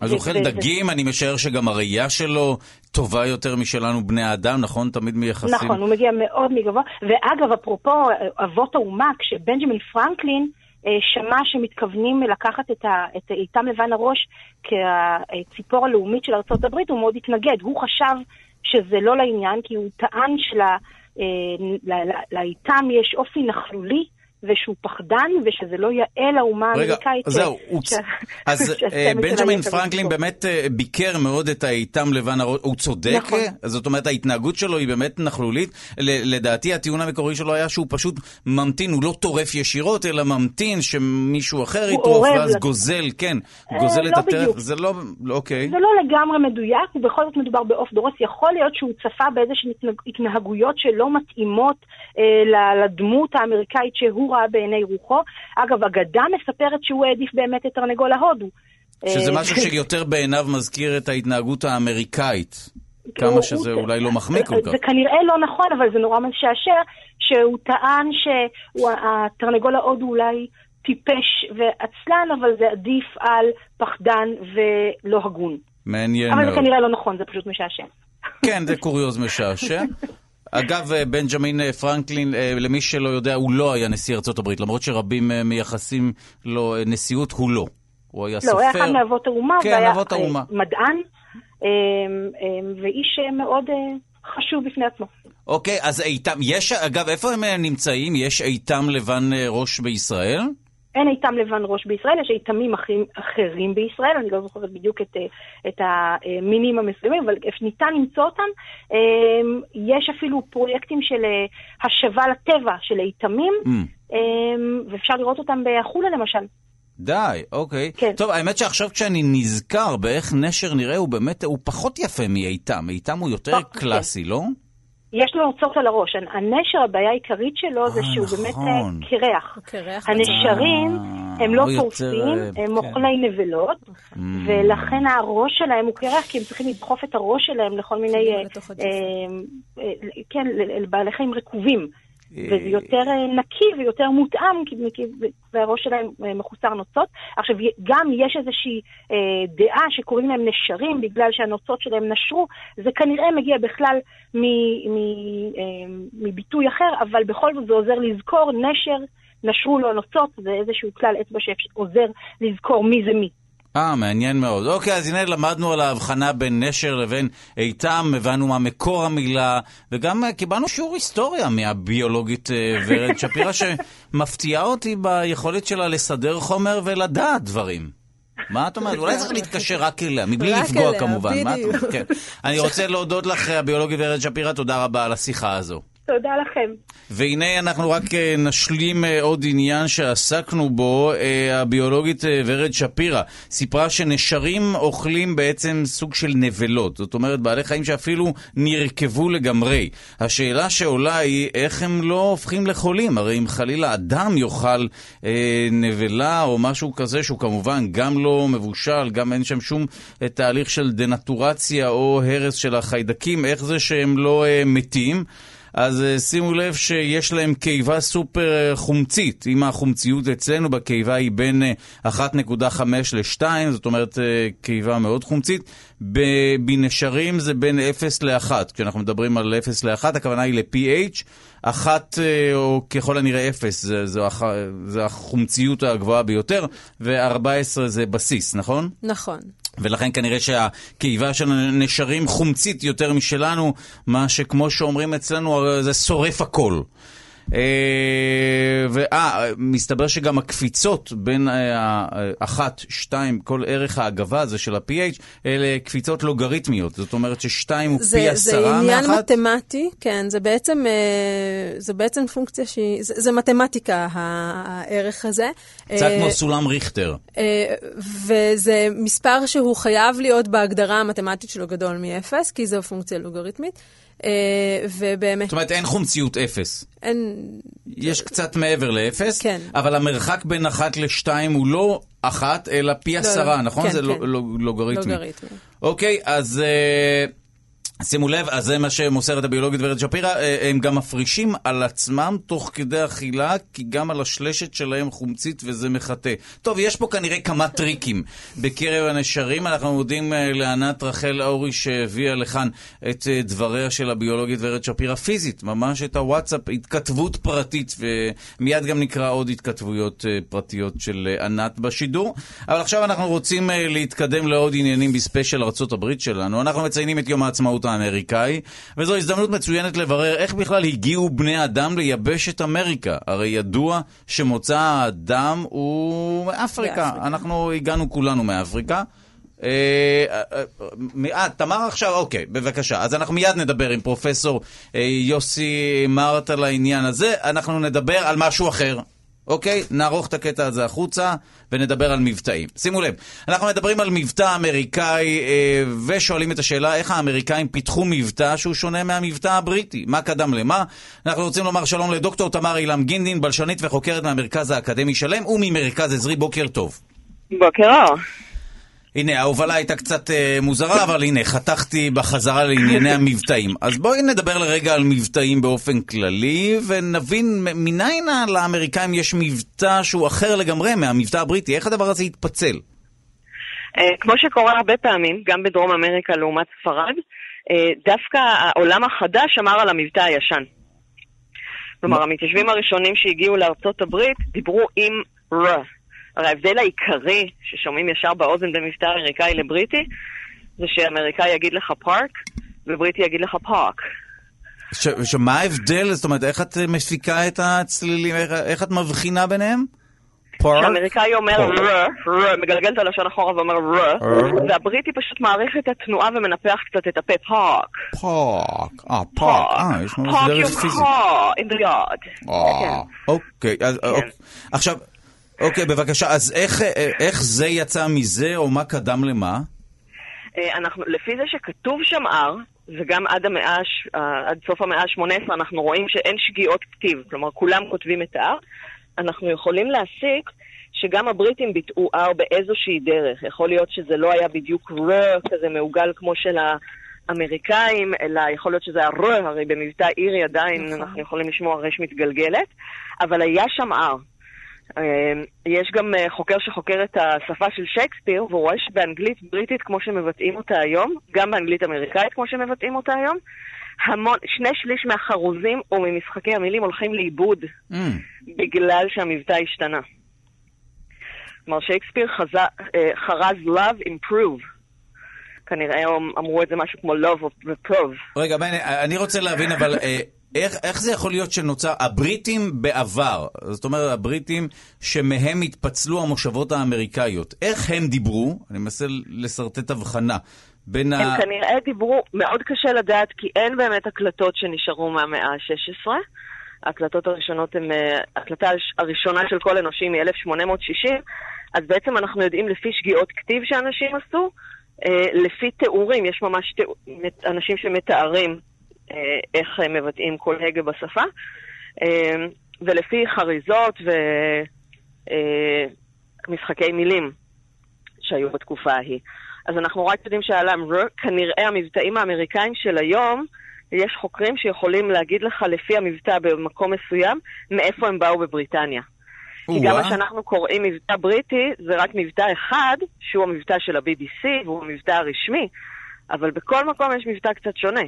B: אז
F: ו-
B: אוכל דגים, אני משער שגם הראייה שלו טובה יותר משלנו בני האדם, נכון? תמיד מייחסים...
F: נכון, הוא מגיע מאוד מגבוה. ואגב, אפרופו אה, אבות האומה, כשבנג'מין פרנקלין אה, שמע שמתכוונים לקחת את, ה, את איתם לבן הראש כציפור הלאומית של הברית, הוא מאוד התנגד. הוא חשב שזה לא לעניין, כי הוא טען שלאיתם יש אופי נכלולי. ושהוא פחדן, ושזה לא יאה לאומה
B: רגע,
F: האמריקאית.
B: זהו,
F: ש-
B: הוא...
F: ש-
B: אז אה, בנג'מין פרנקלין באמת אה, ביקר מאוד את האיתם לבן הראש, הוא צודק?
F: נכון.
B: אז זאת אומרת, ההתנהגות שלו היא באמת נכלולית. לדעתי הטיעון המקורי שלו היה שהוא פשוט ממתין, הוא לא טורף ישירות, אלא ממתין שמישהו אחר יטרוף, ואז
F: לת-
B: גוזל, כן,
F: אה,
B: גוזל את
F: לא
B: הטרף. זה לא... אוקיי.
F: זה לא לגמרי מדויק, ובכל זאת מדובר בעוף דורס. יכול להיות שהוא צפה באיזשהן התנהג- התנהגויות שלא מתאימות אה, לדמות האמריקאית שהוא ראה בעיני רוחו. אגב, אגדה מספרת שהוא העדיף באמת את תרנגול ההודו.
B: שזה
F: אה,
B: משהו שיותר בעיניו מזכיר את ההתנהגות האמריקאית. כמה שזה אולי לא מחמיא כל כך.
F: זה כנראה לא נכון, אבל זה נורא משעשע, שהוא טען שהתרנגול ההודו אולי טיפש ועצלן, אבל זה עדיף על פחדן ולא הגון.
B: מעניין
F: אבל זה
B: מאוד.
F: כנראה לא נכון, זה פשוט משעשע.
B: כן, זה קוריוז משעשע. אגב, אה, בנג'מין אה, פרנקלין, אה, למי שלא יודע, הוא לא היה נשיא ארצות הברית, למרות שרבים מייחסים לו נשיאות, הוא לא. הוא היה סופר.
F: לא, הוא היה אחד מאבות האומה,
B: כן,
F: והיה
B: האומה.
F: מדען, אה, אה, ואיש מאוד חשוב בפני עצמו.
B: אוקיי, אז איתם, יש, אגב, איפה הם נמצאים? יש איתם לבן ראש בישראל?
F: אין איתם לבן ראש בישראל, יש איתמים אחרים, אחרים בישראל, אני לא זוכרת בדיוק את, אה, את המינים המסוימים, אבל ניתן למצוא אותם. אה, יש אפילו פרויקטים של אה, השבה לטבע של איתמים,
B: Mm.
F: אה, ואפשר לראות אותם בחולה למשל.
B: די, אוקיי.
F: כן.
B: טוב, האמת שעכשיו כשאני נזכר באיך נשר נראה, הוא באמת, הוא פחות יפה מאיתם. איתם הוא יותר
F: אה,
B: קלאסי, לא?
F: יש לו נוצות על הראש. הנשר, הבעיה העיקרית שלו זה
B: אה,
F: שהוא באמת
B: נכון.
F: אה, קרח.
C: קרח
F: הנשרים
B: אה,
F: הם לא
B: אה,
F: הם
B: כן.
F: אוכלי נבלות. ולכן הראש שלהם הוא קרח, כי הם צריכים לדחוף את הראש שלהם לכל מיני, כן, לבעלי חיים רקובים.
B: אה,
F: וזה יותר אה, נקי ויותר מותאם, כי- והראש שלהם אה, מחוסר נוצות. עכשיו, גם יש איזושהי דעה שקוראים להם נשרים בגלל שהנוצות שלהם נשרו, זה כנראה מגיע בכלל מביטוי אחר, אבל בכל זאת זה עוזר לזכור נשר, נשרו לו נוצות, זה איזשהו כלל אצבע שעוזר לזכור מי זה מי.
B: אה, מעניין מאוד. אוקיי, אז הנה למדנו על ההבחנה בין נשר לבין איתם, הבנו מה מקור המילה, וגם אה, קיבלנו שיעור היסטוריה מהביולוגית אה, ורד שפירא, שמפתיעה אותי ביכולת שלה לסדר חומר ולדעת דברים. מה את אומרת? אולי צריך להתקשר רק אליה, מבלי
C: רק
B: לפגוע
C: אליה,
B: כמובן. מה את
C: בדיוק.
B: כן. אני רוצה להודות לך, הביולוגית ורד שפירא, תודה רבה על השיחה הזו.
F: תודה לכם.
B: והנה אנחנו רק אה, נשלים אה, עוד עניין שעסקנו בו. אה, הביולוגית ורד שפירא סיפרה שנשרים אוכלים בעצם סוג של נבלות. זאת אומרת, בעלי חיים שאפילו נרקבו לגמרי. השאלה שעולה היא, איך הם לא הופכים לחולים? הרי אם חלילה אדם יאכל אה, נבלה או משהו כזה, שהוא כמובן גם לא מבושל, גם אין שם שום תהליך של דנטורציה או הרס של החיידקים, איך זה שהם לא אה, מתים? אז uh, שימו לב שיש להם קיבה סופר חומצית. אם החומציות אצלנו בקיבה היא בין uh, 1.5 ל-2, זאת אומרת קיבה מאוד חומצית, בנשרים זה בין 0 ל-1. כשאנחנו מדברים על 0 ל-1, הכוונה היא ל-pH. אחת, אה, או ככל הנראה אפס, זה, זה, זה החומציות הגבוהה ביותר, ו-14 זה בסיס, נכון?
C: נכון.
B: ולכן כנראה שהקיבה של הנשרים חומצית יותר משלנו, מה שכמו שאומרים אצלנו, זה שורף הכל. אה, מסתבר שגם הקפיצות בין אה, אחת, שתיים, כל ערך ההגבה הזה של ה-pH, אלה קפיצות לוגריתמיות. זאת אומרת ששתיים הוא פי עשרה מאחת?
C: זה עניין מתמטי, כן, זה בעצם, אה, זה בעצם פונקציה שהיא, זה, זה מתמטיקה, הערך הזה.
B: קצת כמו סולם ריכטר.
C: וזה מספר שהוא חייב להיות בהגדרה המתמטית שלו גדול מאפס, כי זו פונקציה לוגריתמית.
B: אה, ובאמת... זאת אומרת, אין חומציות אפס.
C: אין...
B: יש קצת מעבר לאפס,
C: כן.
B: אבל המרחק בין אחת לשתיים הוא לא אחת, אלא פי לא, עשרה, לא, נכון?
C: כן,
B: זה
C: כן.
B: לוגריתמי.
C: לוגריתמי.
B: אוקיי, אז... שימו לב, אז זה מה שמוסרת הביולוגית ורד שפירא, אה, הם גם מפרישים על עצמם תוך כדי אכילה, כי גם על השלשת שלהם חומצית וזה מחטא. טוב, יש פה כנראה כמה טריקים בקרב הנשרים. אנחנו מודים אה, לענת רחל אורי שהביאה לכאן את אה, דבריה של הביולוגית ורד שפירא פיזית, ממש את הוואטסאפ, התכתבות פרטית, ומיד גם נקרא עוד התכתבויות פרטיות של ענת בשידור. אבל עכשיו אנחנו רוצים להתקדם לעוד עניינים בספיישל ארה"ב שלנו. אנחנו מציינים את יום העצמאות האמריקאי, וזו הזדמנות מצוינת לברר איך בכלל הגיעו בני אדם ליבשת אמריקה. הרי ידוע שמוצא האדם הוא מאפריקה. אנחנו הגענו כולנו מאפריקה. אה, אה, אה, תמר עכשיו, אוקיי, בבקשה. אז אנחנו מיד נדבר עם פרופסור יוסי מארט על העניין הזה. אנחנו נדבר על משהו אחר. אוקיי? נערוך את הקטע הזה החוצה ונדבר על מבטאים. שימו לב, אנחנו מדברים על מבטא אמריקאי אה, ושואלים את השאלה איך האמריקאים פיתחו מבטא שהוא שונה מהמבטא הבריטי. מה קדם למה? אנחנו רוצים לומר שלום לדוקטור תמר אילם גינדין, בלשנית וחוקרת מהמרכז האקדמי שלם וממרכז עזרי. בוקר טוב.
G: בוקר אור.
B: הנה, ההובלה הייתה קצת uh, מוזרה, אבל הנה, חתכתי בחזרה לענייני המבטאים. אז בואי נדבר לרגע על מבטאים באופן כללי, ונבין מניין לאמריקאים יש מבטא שהוא אחר לגמרי מהמבטא הבריטי. איך הדבר הזה התפצל?
G: Uh, כמו שקורה הרבה פעמים, גם בדרום אמריקה לעומת ספרד, uh, דווקא העולם החדש אמר על המבטא הישן. כלומר, המתיישבים הראשונים שהגיעו לארצות הברית דיברו עם ר. הרי ההבדל העיקרי ששומעים ישר באוזן בין מבטא אמריקאי לבריטי, זה שאמריקאי יגיד לך פארק, ובריטי יגיד לך פארק.
B: שמה ההבדל? זאת אומרת, איך את מפיקה את הצלילים? איך, איך את מבחינה ביניהם?
G: פארק? האמריקאי אומר ר, ר, מגלגל את הלשון אחורה ואומר ר, והבריטי פשוט מאריך את התנועה ומנפח קצת את הפה park.
B: park, אה, פארק, אה, יש לנו דרך פיזית.
G: פארק, in the yard.
B: אה, אוקיי, אוקיי. עכשיו... אוקיי, בבקשה, אז איך, איך זה יצא מזה, או מה קדם למה?
G: אה, אנחנו, לפי זה שכתוב שם R, וגם עד, המאה, אה, עד סוף המאה ה-18 אנחנו רואים שאין שגיאות כתיב, כלומר כולם כותבים את ה-R, אנחנו יכולים להסיק שגם הבריטים ביטאו R באיזושהי דרך. יכול להיות שזה לא היה בדיוק ר כזה מעוגל כמו של האמריקאים, אלא יכול להיות שזה היה ר, הרי במבטא אירי עדיין נכון. אנחנו יכולים לשמוע רש מתגלגלת, אבל היה שם R. אמ, יש גם אה, חוקר שחוקר את השפה של שייקספיר, והוא רואה שבאנגלית בריטית כמו שמבטאים אותה היום, גם באנגלית אמריקאית כמו שמבטאים אותה היום, המון, שני שליש מהחרוזים או ממשחקי המילים הולכים לאיבוד mm. בגלל שהמבטא השתנה. כלומר, שייקספיר חזה, אה, חרז love improve. כנראה אמרו את זה משהו כמו love of reprove.
B: רגע, אני רוצה להבין, אבל אה, איך, איך זה יכול להיות שנוצר, הבריטים בעבר, זאת אומרת הבריטים שמהם התפצלו המושבות האמריקאיות, איך הם דיברו, אני מנסה לשרטט הבחנה, בין
G: הם ה... כנראה דיברו, מאוד קשה לדעת כי אין באמת הקלטות שנשארו מהמאה ה-16. ההקלטות הראשונות הן, אה, ההקלטה הראשונה של כל אנושי מ-1860, אז בעצם אנחנו יודעים לפי שגיאות כתיב שאנשים עשו, אה, לפי תיאורים, יש ממש תיאור, אנשים שמתארים אה, איך מבטאים כל הגה בשפה, אה, ולפי חריזות ומשחקי אה, מילים שהיו בתקופה ההיא. אז אנחנו רק יודעים שעל ר, כנראה המבטאים האמריקאים של היום יש חוקרים שיכולים להגיד לך לפי המבטא במקום מסוים, מאיפה הם באו בבריטניה. כי גם מה שאנחנו קוראים מבטא בריטי, זה רק מבטא אחד, שהוא המבטא של ה-BBC, והוא המבטא הרשמי, אבל בכל מקום יש מבטא קצת שונה.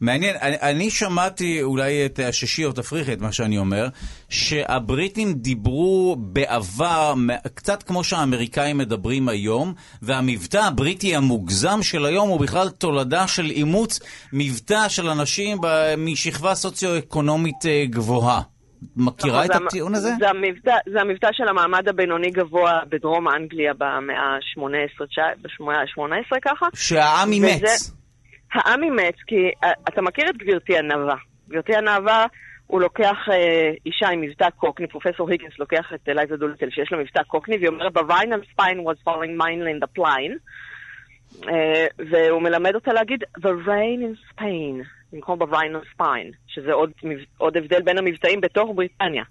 B: מעניין, אני, אני שמעתי, אולי תאששי או תפריכי את מה שאני אומר, שהבריטים דיברו בעבר, קצת כמו שהאמריקאים מדברים היום, והמבטא הבריטי המוגזם של היום הוא בכלל תולדה של אימוץ מבטא של אנשים משכבה סוציו-אקונומית אה, גבוהה. מכירה את הטיעון הזה?
G: זה המבטא, זה המבטא של המעמד הבינוני גבוה בדרום אנגליה במאה ה-18, במאה ה-18 ככה.
B: שהעם אימץ.
G: העם אימץ, כי uh, אתה מכיר את גברתי ענווה. גברתי ענווה, הוא לוקח uh, אישה עם מבטא קוקני, פרופסור היגינס לוקח את אלייזה דולטל שיש לה מבטא קוקני, והיא אומרת, בוויינל ספיין was falling mainly in the plane, uh, והוא מלמד אותה להגיד, the rain in Spain, במקום בוויינל ספיין, שזה עוד, עוד הבדל בין המבטאים בתוך בריטניה.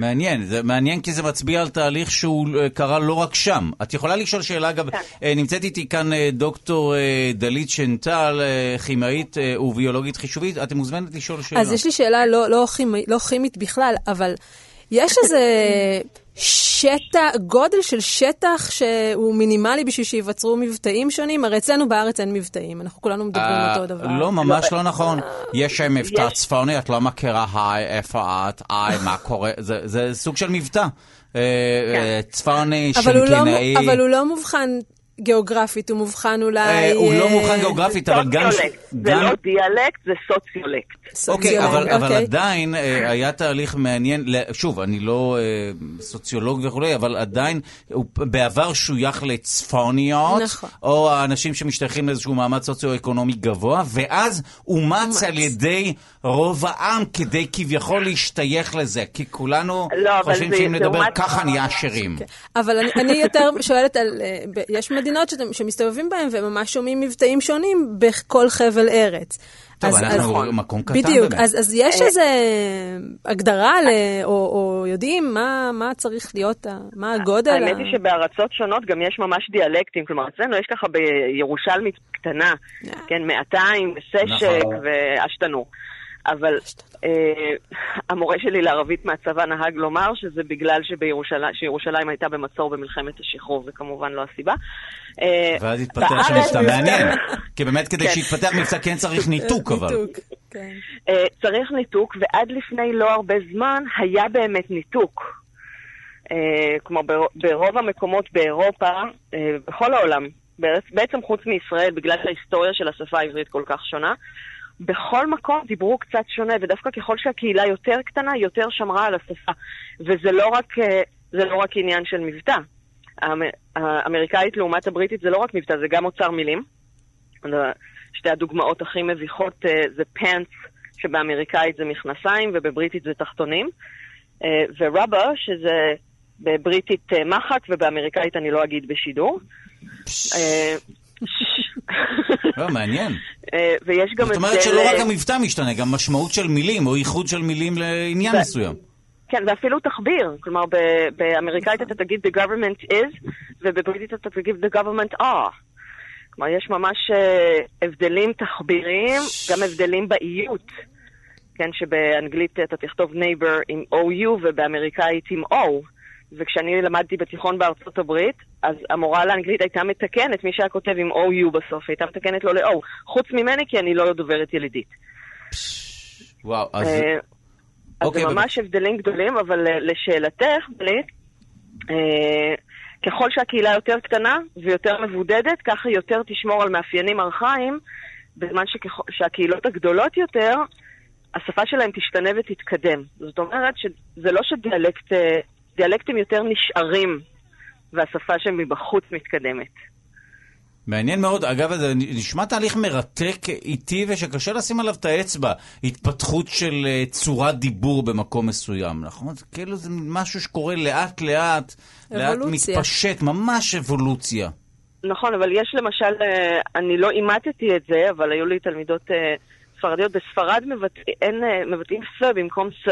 B: מעניין, זה מעניין כי זה מצביע על תהליך שהוא אה, קרה לא רק שם. את יכולה לשאול שאלה, אגב, כן. אה, נמצאת איתי כאן אה, דוקטור דלית שנטל, כימאית וביולוגית חישובית, את מוזמנת לשאול שאלה.
C: אז יש לי שאלה לא, לא, כימי, לא כימית בכלל, אבל יש איזה שטח, גודל של שטח שהוא מינימלי בשביל שייווצרו מבטאים שונים? הרי אצלנו בארץ אין מבטאים, אנחנו כולנו מדברים
B: אה,
C: אותו דבר.
B: לא, ממש לא נכון. יש מבטא צפוני, את לא מכירה היי, איפה את, היי, מה קורה, זה סוג של מבטא. אה, אה, כן. צפוני,
C: שינקינאי. אבל הוא לא מובחן גיאוגרפית, הוא מובחן אולי...
B: הוא לא מובחן גיאוגרפית, אבל גם... זה
G: לא דיאלקט, זה סוציולקט.
B: אוקיי, אבל, אבל אוקיי. עדיין אה, היה תהליך מעניין, שוב, אני לא אה, סוציולוג וכולי, אבל עדיין הוא בעבר שוייך לצפוניות, נכון. או האנשים שמשתייכים לאיזשהו מעמד סוציו-אקונומי גבוה, ואז אומץ על ידי רוב העם כדי כביכול להשתייך לזה, כי כולנו לא, חושבים שאם נדבר ככה נהיה עשירים.
C: Okay. אוקיי. אבל אני, אני יותר שואלת על, אה, יש מדינות שמסתובבים בהן וממש שומעים מבטאים שונים בכל חבל ארץ.
B: טוב, אז, אנחנו אז, מקום קטן
C: בדיוק, באמת. אז, אז יש איזו הגדרה, ל, או, או יודעים מה, מה צריך להיות, מה הגודל?
G: האמת היא שבארצות שונות גם יש ממש דיאלקטים, כלומר אצלנו יש ככה בירושלמית קטנה, כן, 200, סשק נכון. ואשתנור. אבל אה, המורה שלי לערבית מהצבא נהג לומר שזה בגלל שבירושלים, שירושלים הייתה במצור במלחמת השחרור, זה כמובן לא הסיבה.
B: אה, ואז התפתח שם מבצע מעניין, כי באמת כדי כן. שיתפתח מבצע כן צריך ניתוק אבל.
G: כן. אה, צריך ניתוק, ועד לפני לא הרבה זמן היה באמת ניתוק. אה, כמו ברוב המקומות באירופה, בכל העולם, בעצם חוץ מישראל, בגלל שההיסטוריה של השפה העברית כל כך שונה, בכל מקום דיברו קצת שונה, ודווקא ככל שהקהילה יותר קטנה, יותר שמרה על השפה. וזה לא רק, לא רק עניין של מבטא. האמריקאית לעומת הבריטית זה לא רק מבטא, זה גם אוצר מילים. שתי הדוגמאות הכי מביכות אה, זה פאנס, שבאמריקאית זה מכנסיים ובבריטית זה תחתונים, אה, ורבה, שזה בבריטית אה, מחט ובאמריקאית אני לא אגיד בשידור.
B: לא, מעניין.
G: ויש גם
B: זאת אומרת שלא רק המבטא משתנה, גם משמעות של מילים או ייחוד של מילים לעניין מסוים.
G: כן, ואפילו תחביר. כלומר, באמריקאית אתה תגיד the government is, ובבריטית אתה תגיד the government are. כלומר, יש ממש uh, הבדלים תחביריים, גם הבדלים באיות. כן, שבאנגלית אתה תכתוב neighbor עם OU ובאמריקאית עם O. וכשאני למדתי בתיכון בארצות הברית, אז המורה לאנגלית הייתה מתקנת, מי שהיה כותב עם OU בסוף, הייתה מתקנת לו ל-O. חוץ ממני, כי אני לא דוברת ילידית.
B: וואו, אז...
G: אז okay, זה אוקיי, ממש הבדלים גדולים, אבל אה, לשאלתך, בלי, אה, ככל שהקהילה יותר קטנה ויותר מבודדת, ככה יותר תשמור על מאפיינים ארכאיים, בזמן שכח... שהקהילות הגדולות יותר, השפה שלהם תשתנה ותתקדם. זאת אומרת שזה לא שדיאלקטים אה, יותר נשארים והשפה שמבחוץ מתקדמת.
B: מעניין מאוד. אגב, זה נשמע תהליך מרתק, איטי, ושקשה לשים עליו את האצבע. התפתחות של אה, צורת דיבור במקום מסוים, נכון? זה כאילו זה משהו שקורה לאט-לאט, לאט מתפשט, ממש אבולוציה.
G: נכון, אבל יש למשל, אה, אני לא אימטתי את זה, אבל היו לי תלמידות אה, ספרדיות. בספרד מבטאים ס במקום ס.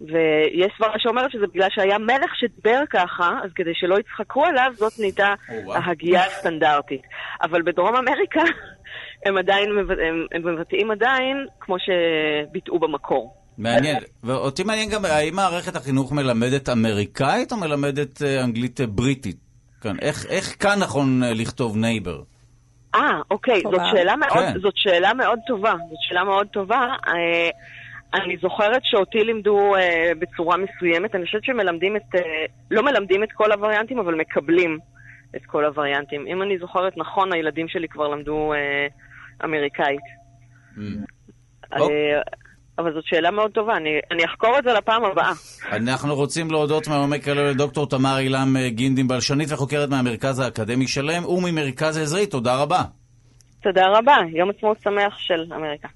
G: ויש סברה שאומרת שזה בגלל שהיה מלך שדיבר ככה, אז כדי שלא יצחקו עליו, זאת נהייתה. ההגייה הסטנדרטית. אבל בדרום אמריקה הם עדיין, הם, הם מבטאים עדיין כמו שביטאו במקור.
B: מעניין. ואותי מעניין גם, האם מערכת החינוך מלמדת אמריקאית או מלמדת אה, אנגלית אה, בריטית? כן, איך, איך כאן נכון אה, לכתוב neighbor?
G: אה, אוקיי. זאת שאלה, מאוד,
B: כן.
G: זאת שאלה מאוד טובה. זאת שאלה מאוד טובה. אני זוכרת שאותי לימדו אה, בצורה מסוימת, אני חושבת שמלמדים את, אה, לא מלמדים את כל הווריאנטים, אבל מקבלים את כל הווריאנטים. אם אני זוכרת נכון, הילדים שלי כבר למדו אה, אמריקאית.
B: אוקיי.
G: אה, אבל זאת שאלה מאוד טובה, אני, אני אחקור את זה לפעם הבאה.
B: אנחנו רוצים להודות מעומק הלב לדוקטור תמר אילם אה, גינדין, בלשנית וחוקרת מהמרכז האקדמי שלם וממרכז עזרי, תודה רבה.
G: תודה רבה, יום עצמאות שמח של אמריקה.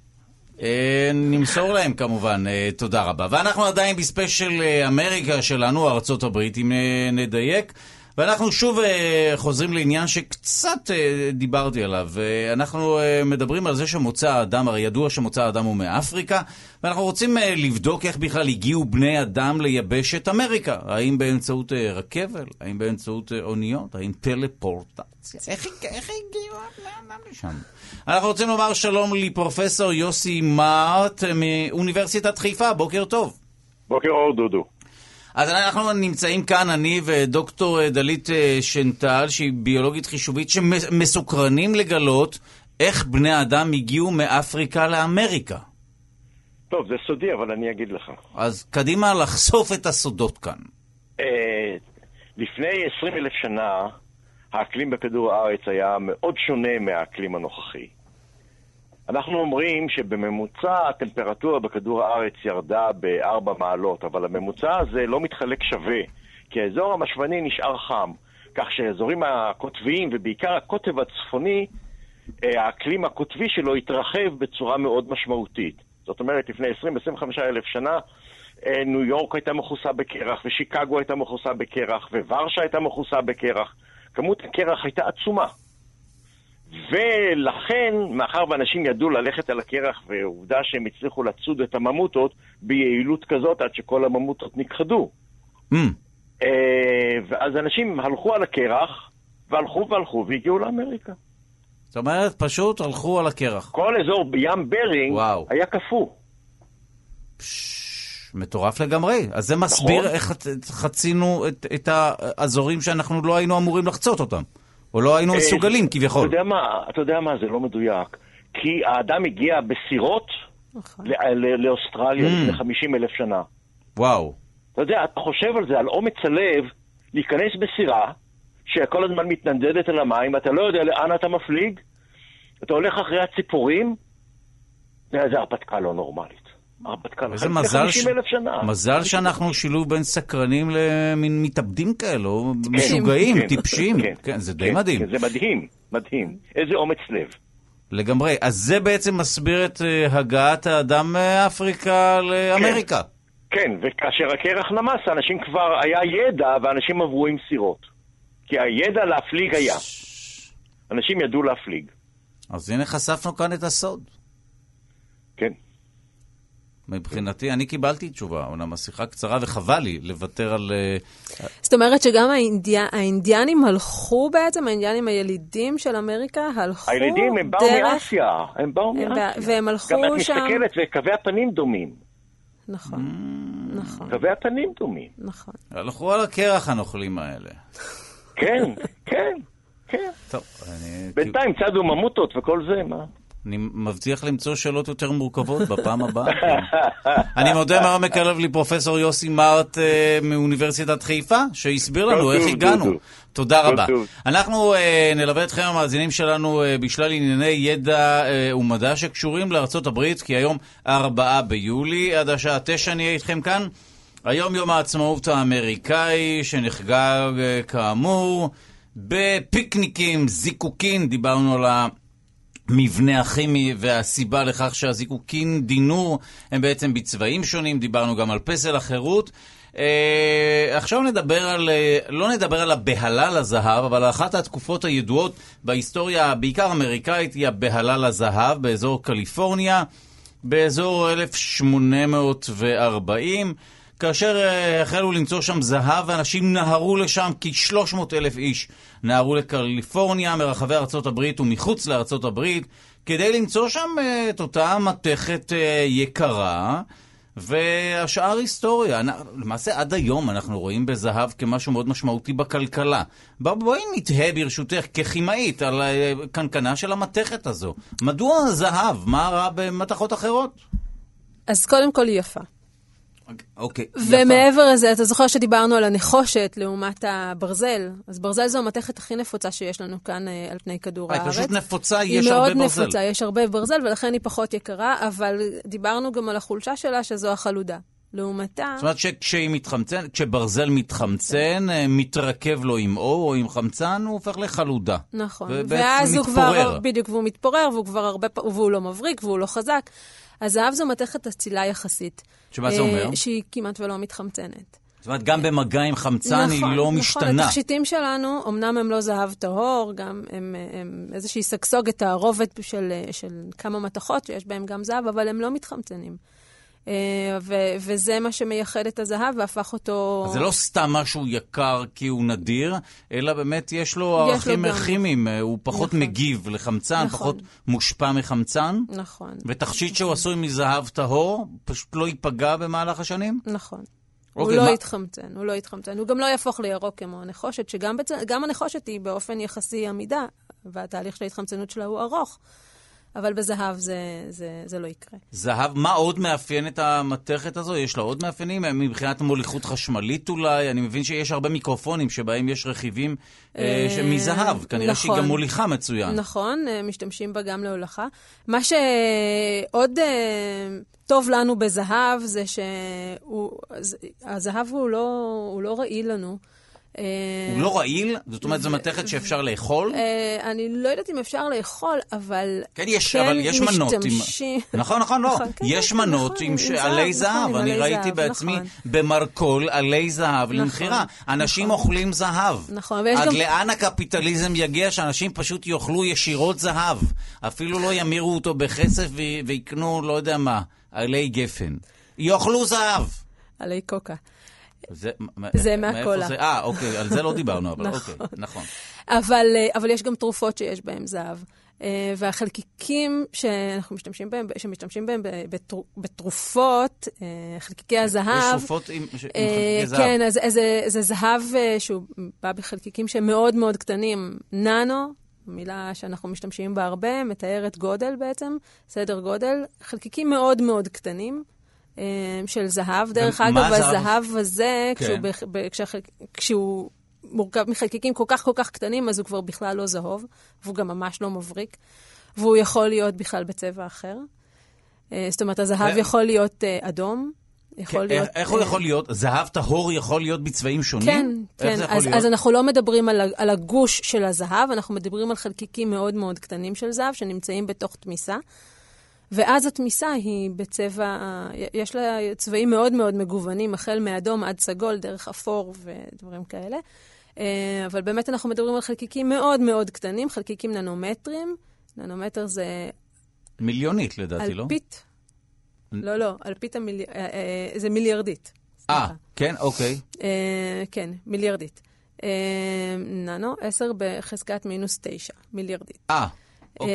B: אה, נמסור להם כמובן, אה, תודה רבה. ואנחנו עדיין בספיישל אה, אמריקה שלנו, ארצות הברית, אם נדייק. ואנחנו שוב אה, חוזרים לעניין שקצת אה, דיברתי עליו. אה, אנחנו אה, מדברים על זה שמוצא האדם, הרי ידוע שמוצא האדם הוא מאפריקה, ואנחנו רוצים אה, לבדוק איך בכלל הגיעו בני אדם ליבשת אמריקה. האם באמצעות אה, רכבל? האם באמצעות אה, אוניות? האם טלפורטציה? איך, איך הגיעו בני אדם לשם? אנחנו רוצים לומר שלום לפרופסור יוסי מארט מאוניברסיטת חיפה, בוקר טוב.
H: בוקר אור דודו.
B: אז אנחנו נמצאים כאן, אני ודוקטור דלית אה, שנטל, שהיא ביולוגית חישובית, שמסוקרנים לגלות איך בני אדם הגיעו מאפריקה לאמריקה.
H: טוב, זה סודי, אבל אני אגיד לך.
B: אז קדימה לחשוף את הסודות כאן.
H: אה, לפני 20 אלף שנה, האקלים בכדור הארץ היה מאוד שונה מהאקלים הנוכחי. אנחנו אומרים שבממוצע הטמפרטורה בכדור הארץ ירדה בארבע מעלות, אבל הממוצע הזה לא מתחלק שווה, כי האזור המשוני נשאר חם, כך שהאזורים הקוטביים, ובעיקר הקוטב הצפוני, אה, האקלים הקוטבי שלו התרחב בצורה מאוד משמעותית. זאת אומרת, לפני 20-25 אלף שנה, אה, ניו יורק הייתה מכוסה בקרח, ושיקגו הייתה מכוסה בקרח, וורשה הייתה מכוסה בקרח. כמות הקרח הייתה עצומה. ולכן, מאחר ואנשים ידעו ללכת על הקרח, ועובדה שהם הצליחו לצוד את הממוטות ביעילות כזאת עד שכל הממוטות נכחדו.
B: Mm,
H: אה, ואז אנשים הלכו על הקרח, והלכו והלכו והגיעו לאמריקה.
B: זאת אומרת, פשוט הלכו על הקרח.
H: כל אזור ים ברינג
B: וואו.
H: היה קפוא.
B: מטורף לגמרי. אז זה מסביר
H: נכון.
B: איך חצינו את, את האזורים שאנחנו לא היינו אמורים לחצות אותם. או לא היינו
H: אה,
B: מסוגלים,
H: אתה
B: כביכול.
H: יודע מה, אתה יודע מה, זה לא מדויק. כי האדם הגיע בסירות
C: נכון.
H: ל- ל- לאוסטרליה
B: Mm.
H: לפני 50 אלף שנה.
B: וואו.
H: אתה יודע, אתה חושב על זה, על אומץ הלב, להיכנס בסירה, שכל הזמן מתנדדת על המים, אתה לא יודע לאן אתה מפליג, אתה הולך אחרי הציפורים, זה זה הרפתקה לא נורמלית. הרפתקה
B: איזה מזל,
H: 50 אלף שנה.
B: מזל שאנחנו שילוב בין סקרנים למין מתאבדים כאלו, משוגעים,
H: כן,
B: טיפשים.
H: כן,
B: כן, זה די
H: כן,
B: מדהים.
H: כן, זה מדהים, מדהים. איזה אומץ לב.
B: לגמרי. אז זה בעצם מסביר את אה, הגעת האדם מאפריקה לאמריקה.
H: כן, וכאשר הקרח נמס, אנשים כבר, היה ידע, ואנשים עברו עם סירות. כי הידע להפליג היה. אנשים ידעו להפליג.
B: אז הנה חשפנו כאן את הסוד.
H: כן.
B: מבחינתי, אני קיבלתי תשובה, אומנם השיחה קצרה וחבל לי לוותר על... אה,
C: זאת אומרת שגם האינדי... האינדיאנים הלכו בעצם, האינדיאנים הילידים של אמריקה הלכו
H: הילידים הם באו
C: דרך...
H: מאסיה, הם באו מאסיה.
C: והם הלכו
H: גם את
C: שם-
H: מסתכלת וקווי הפנים דומים.
C: נכון,
B: Mm.
C: נכון,
H: קווי הפנים דומים.
C: נכון.
B: הלכו על הקרח הנוכלים האלה.
H: כן, כן, כן.
B: טוב, אני...
H: בינתיים צדו ממוטות וכל זה, מה?
B: אני מבטיח למצוא שאלות יותר מורכבות בפעם הבאה. אני מודה מעומק הלב לפרופסור יוסי מארט אה, מאוניברסיטת חיפה, שהסביר לנו איך הגענו. תודה רבה. אנחנו אה, נלווה אתכם, המאזינים שלנו, אה, בשלל ענייני ידע ומדע שקשורים לארצות הברית, כי היום 4 ביולי, עד השעה 9 נהיה איתכם כאן. היום יום העצמאות האמריקאי, שנחגג כאמור בפיקניקים, זיקוקים, דיברנו על ה... המבנה הכימי והסיבה לכך שהזיקוקין דינור הם בעצם בצבעים שונים, דיברנו גם על פסל החירות. אה, עכשיו נדבר על, אה, לא נדבר על הבהלה לזהב, אבל אחת התקופות הידועות בהיסטוריה, בעיקר אמריקאית, היא הבהלה לזהב באזור קליפורניה, באזור 1840. כאשר אה, החלו למצוא שם זהב, ואנשים נהרו לשם, כ-300 אלף איש נהרו לקליפורניה, מרחבי ארצות הברית ומחוץ לארצות הברית, כדי למצוא שם אה, את אותה מתכת אה, יקרה. והשאר היסטוריה. למעשה עד היום אנחנו רואים בזהב כמשהו מאוד משמעותי בכלכלה. בואי נתהה ברשותך ככימאית על קנקנה של המתכת הזו. מדוע זהב? מה רע במתכות אחרות?
C: אז קודם כל היא יפה.
B: אוקיי,
C: ומעבר לזה, אתה זוכר שדיברנו על הנחושת לעומת הברזל? אז ברזל זו המתכת הכי נפוצה שיש לנו כאן אה, על פני כדור הארץ.
B: היא פשוט נפוצה, יש הרבה ברזל.
C: היא מאוד נפוצה, יש הרבה ברזל, ולכן היא פחות יקרה, אבל דיברנו גם על החולשה שלה, שזו החלודה. לעומתה...
B: זאת אומרת שכשהיא מתחמצן, כשברזל מתחמצן, אה, מתרכב לו עם אור או עם חמצן, הוא הופך לחלודה.
C: נכון.
B: ואז מתפורר. הוא כבר,
C: בדיוק, והוא מתפורר, והוא כבר הרבה, והוא לא מבריק, והוא לא חזק. הזהב זו מתכת אצילה יחסית.
B: שמה זה אומר?
C: אה, שהיא כמעט ולא מתחמצנת.
B: זאת אומרת, גם במגע עם חמצן נכון, היא לא
C: נכון,
B: משתנה.
C: נכון, התכשיטים שלנו, אמנם הם לא זהב טהור, גם הם, הם איזושהי סגסוגת תערובת של, של כמה מתכות שיש בהם גם זהב, אבל הם לא מתחמצנים. אה, ו- וזה מה שמייחד את הזהב והפך אותו...
B: אז זה לא סתם משהו יקר כי הוא נדיר, אלא באמת יש לו ערכים כימיים. אה, הוא פחות נכון. מגיב לחמצן, נכון. פחות מושפע מחמצן.
C: נכון.
B: ותכשיט נכון. שהוא עשוי מזהב טהור, פשוט לא ייפגע במהלך השנים?
C: נכון. אוקיי, הוא לא יתחמצן, הוא לא יתחמצן. הוא גם לא יהפוך לירוק כמו הנחושת, שגם בצ... הנחושת היא באופן יחסי עמידה, והתהליך של ההתחמצנות שלה הוא ארוך. אבל בזהב זה, זה, זה לא יקרה.
B: זהב, מה עוד מאפיין את המתכת הזו? יש לה עוד מאפיינים? מבחינת מוליכות חשמלית אולי? אני מבין שיש הרבה מיקרופונים שבהם יש רכיבים אה, אה מזהב. כנראה נכון, שהיא גם מוליכה מצוין.
C: נכון, אה, משתמשים בה גם להולכה. מה שעוד אה, טוב לנו בזהב זה שהזהב הוא לא, הוא לא רעיל לנו.
B: הוא לא רעיל? זאת אומרת, זו מתכת שאפשר לאכול?
C: אה, אני לא יודעת אם אפשר לאכול, אבל
B: כן, יש, אבל יש מנות. נכון, נכון, לא. כן, כן, יש מנות עם עלי זהב. אני ראיתי בעצמי במרכול עלי זהב למכירה. אנשים אוכלים זהב.
C: נכון,
B: עד לאן הקפיטליזם יגיע שאנשים פשוט יאכלו ישירות זהב. אפילו לא ימירו אותו בכסף ויקנו, לא יודע מה, עלי גפן. יאכלו זהב.
C: עלי קוקה.
B: זה,
C: זה מהקולה.
B: אה, אוקיי, על זה לא דיברנו, אבל נכון. אוקיי, נכון.
C: אבל, אה, אבל יש גם תרופות שיש בהן זהב. אה, והחלקיקים שאנחנו משתמשים בהם, שמשתמשים בהם בתרופות, אה, חלקיקי הזהב... יש
B: תרופות עם, עם חלקיקי זהב.
C: כן, אז, אז זה זהב שהוא בא בחלקיקים שהם מאוד מאוד קטנים. ננו, מילה שאנחנו משתמשים בה הרבה, מתארת גודל בעצם, סדר גודל. חלקיקים מאוד מאוד קטנים. אה, של זהב. דרך אגב, הזהב הזה, כן. כשהוא, ב, כשהחל, כשהוא מורכב מחלקיקים כל כך כל כך קטנים, אז הוא כבר בכלל לא זהוב, והוא גם ממש לא מבריק, והוא יכול להיות בכלל בצבע אחר. אה, זאת אומרת, הזהב יכול להיות אה, אדום. יכול כן, להיות...
B: איך הוא יכול להיות? זהב טהור יכול להיות בצבעים שונים?
C: כן, כן. אז, אז אנחנו לא מדברים על, על הגוש של הזהב, אנחנו מדברים על חלקיקים מאוד מאוד קטנים של זהב שנמצאים בתוך תמיסה. ואז התמיסה היא בצבע, יש לה צבעים מאוד מאוד מגוונים, החל מאדום עד סגול, דרך אפור ודברים כאלה. אה, אבל באמת אנחנו מדברים על חלקיקים מאוד מאוד קטנים, חלקיקים ננומטרים. ננומטר זה...
B: מיליונית לדעתי, לא?
C: אלפית. לא, לא, אלפית המיליאר... אה, אה, זה מיליארדית.
B: אה, כן, אוקיי.
C: כן, מיליארדית. ננו, 10 בחזקת מינוס 9, מיליארדית.
B: אה. אוקיי.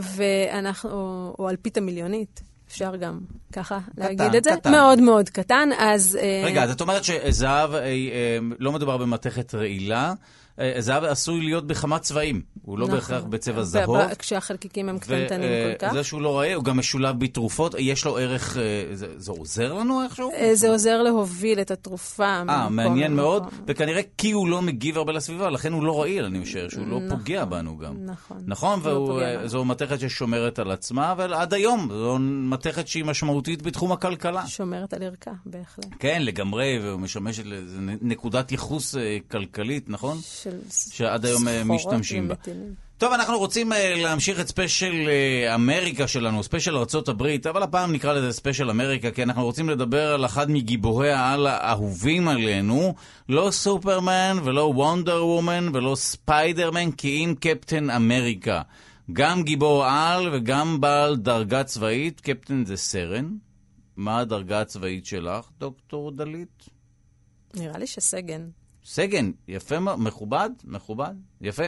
C: ואנחנו, או אלפית המיליונית, אפשר גם ככה קטן, להגיד את זה. קטן. מאוד מאוד קטן, אז...
B: אה, רגע, אז את אומרת שזהב, אה, אה, לא מדובר במתכת רעילה, אה, זהב עשוי להיות בכמה צבעים, הוא לא נכון. בהכרח בצבע זהוב.
C: כשהחלקיקים הם קטנטנים כל כך.
B: וזה שהוא לא ראה, הוא גם משולב בתרופות, יש לו ערך, אה, זה, זה עוזר לנו איכשהו?
C: אה, זה עוזר להוביל את התרופה.
B: אה, מעניין מאוד, וכנראה כי הוא לא מגיב הרבה לסביבה, לכן הוא לא רעיל, אני משער, שהוא לא נכון, פוגע בנו גם.
C: נכון.
B: נכון, לא וזו מתכת ששומרת על עצמה, אבל עד היום זו מתכת שהיא משמעותית בתחום הכלכלה.
C: שומרת על ערכה, בהחלט.
B: כן, לגמרי, ומשמשת לנקודת ייחוס כלכלית, נכון?
C: של
B: שעד היום אה, משתמשים בה. טוב, אנחנו רוצים uh, להמשיך את special uh, אמריקה שלנו, special ארה"ב, אבל הפעם נקרא לזה special אמריקה, כי אנחנו רוצים לדבר על אחד מגיבורי העל האהובים עלינו, לא סופרמן ולא וונדר וומן ולא ספיידרמן, כי אם קפטן אמריקה. גם גיבור על וגם בעל דרגה צבאית, קפטן זה סרן, מה הדרגה הצבאית שלך, דוקטור דלית?
C: נראה לי שסגן.
B: סגן, יפה, מ- מכובד, מכובד, יפה.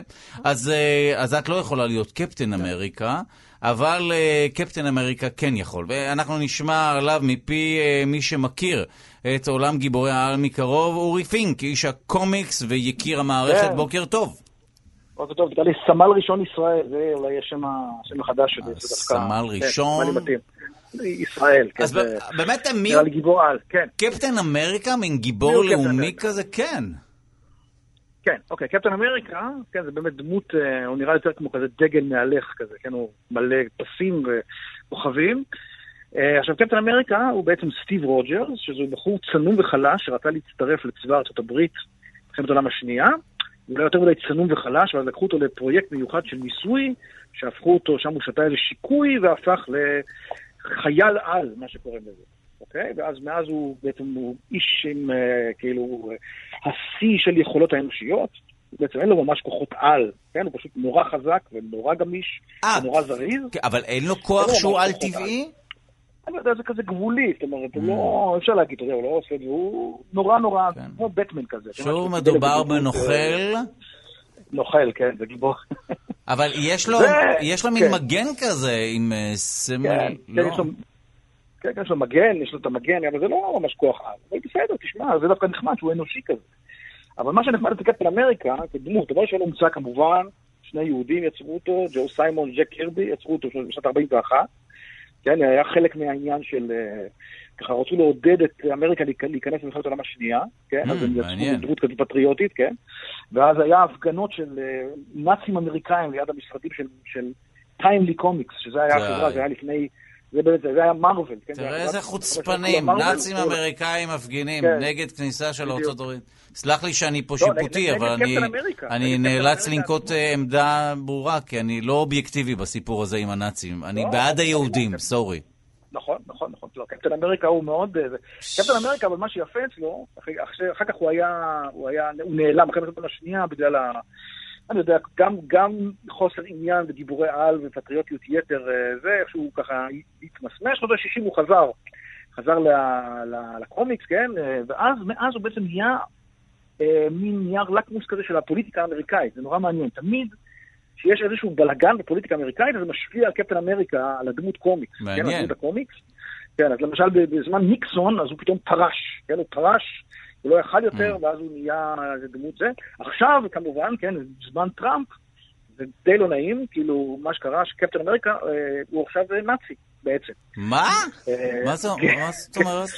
B: אז, אה, אז את לא יכולה להיות קפטן אמריקה, אבל אה, קפטן אמריקה כן יכול. ואנחנו נשמע עליו מפי אה, מי שמכיר את עולם גיבורי העל מקרוב, אורי פינק, איש הקומיקס ויקיר המערכת.
I: כן.
B: בוקר טוב.
I: בוקר טוב, נקרא לי סמל ראשון ישראל, זה אולי השם החדש שלי. זה דווקא-
B: סמל
I: כן,
B: ראשון.
I: ישראל, כן.
B: אז באמת, מי
I: נראה לי גיבור על, כן.
B: קפטן אמריקה? מין
I: מי
B: גיבור לאומי? כזה? כן.
I: כן, אוקיי, קפטן אמריקה, כן, זה באמת דמות, אה, הוא נראה יותר כמו כזה דגל מהלך כזה, כן, הוא מלא פסים וכוכבים. אה, עכשיו, קפטן אמריקה הוא בעצם סטיב רוג'רס, שזה בחור צנום וחלש שרצה להצטרף לצבא ארצות הברית במלחמת העולם השנייה. הוא היה יותר מדי צנום וחלש, ואז לקחו אותו לפרויקט מיוחד של ניסוי, שהפכו אותו, שם הוא שתה איזה שיקוי והפך לחייל על, מה שקוראים לזה. אוקיי? ואז מאז הוא בעצם, הוא איש עם אה, כאילו אה, השיא של יכולות האנושיות. בעצם אין לו ממש כוחות על, כן? הוא פשוט נורא חזק ונורא גמיש
B: אה,
I: ונורא זריז.
B: כן, אבל אין לו כוח
I: אין
B: שהוא
I: ממש
B: על
I: כוחות
B: טבעי?
I: אני יודע, זה כזה גבולי, זאת אומרת, הוא
B: Mm.
I: לא, אפשר להגיד, אתה יודע, הוא לא עושה את זה, הוא נורא נורא,
B: כן.
I: כמו בטמן כזה.
B: שוב מדובר בנוכל,
I: אה, נוכל, כן, זה גיבור.
B: אבל יש לו, מין
I: כן.
B: מגן כזה עם סמל,
I: כן,
B: לא?
I: כן, יש לו... מגן, יש לו את המגן, אבל זה לא ממש כוח על. אבל בסדר, תשמע, זה דווקא נחמד שהוא אנושי כזה. אבל מה שנחמד אצל קפטן אמריקה, כדמות, דבר ראשון הומצא כמובן, שני יהודים יצרו אותו, ג'ו סיימון, ג'ק קירבי, יצרו אותו בשנת 41. כן, היה חלק מהעניין של... אה, ככה רצו לעודד את אמריקה להיכ- להיכנס למלחמת העולם השנייה, כן,
B: Mm,
I: אז הם. יצרו דמות כזאת פטריוטית, כן, ואז היה הפגנות של אה, נאצים אמריקאים ליד המשרדים של, של טיימלי קומיקס, שזה היה. החברה, זה היה לפני, זה באמת, זה היה מרוויל, כן,
B: תראה איזה חוצפנים, נאצים. אמריקאים מפגינים
I: כן.
B: נגד כניסה של. ארצות הברית. סלח לי שאני פה
I: לא, נגד-
B: שיפוטי,
I: נגד
B: אבל
I: קפטן
B: אני- אני
I: נגד
B: נאלץ לנקוט. אה, עמדה ברורה, כי אני לא אובייקטיבי בסיפור הזה עם הנאצים. אני
I: לא,
B: בעד היהודים. סורי.
I: נכון, נכון, נכון. לא, קפטן אמריקה הוא מאוד... אה, קפטן אמריקה, אבל מה שיפה אצלו, אחר כך הוא היה, הוא היה, הוא נעלם אחרי מלחמת השנייה בגלל. אני יודע, גם, גם חוסר עניין ודיבורי על ופטריוטיות יתר, אה, זה איכשהו ככה התמסמס, שנות ה-60 הוא חזר, חזר לקומיקס, כן? אה, ואז, מאז הוא בעצם נהיה אה, מין נייר לקמוס כזה של הפוליטיקה האמריקאית, זה נורא מעניין. תמיד כשיש איזשהו בלאגן בפוליטיקה האמריקאית, זה משפיע על קפטן אמריקה, על הדמות קומיקס. כן,
B: מעניין.
I: על דמות הקומיקס. כן, אז למשל בזמן ניקסון, אז הוא פתאום פרש, כן, הוא פרש, הוא לא יכל יותר,
B: Mm.
I: ואז הוא נהיה איזה דמות זה. עכשיו, כמובן, כן, בזמן טראמפ, זה די לא נעים, כאילו, מה שקרה, שקפטן אמריקה, אה, הוא עכשיו נאצי, בעצם.
B: מה?
I: אה,
B: מה זה-
I: כן.
B: מה זאת אומרת?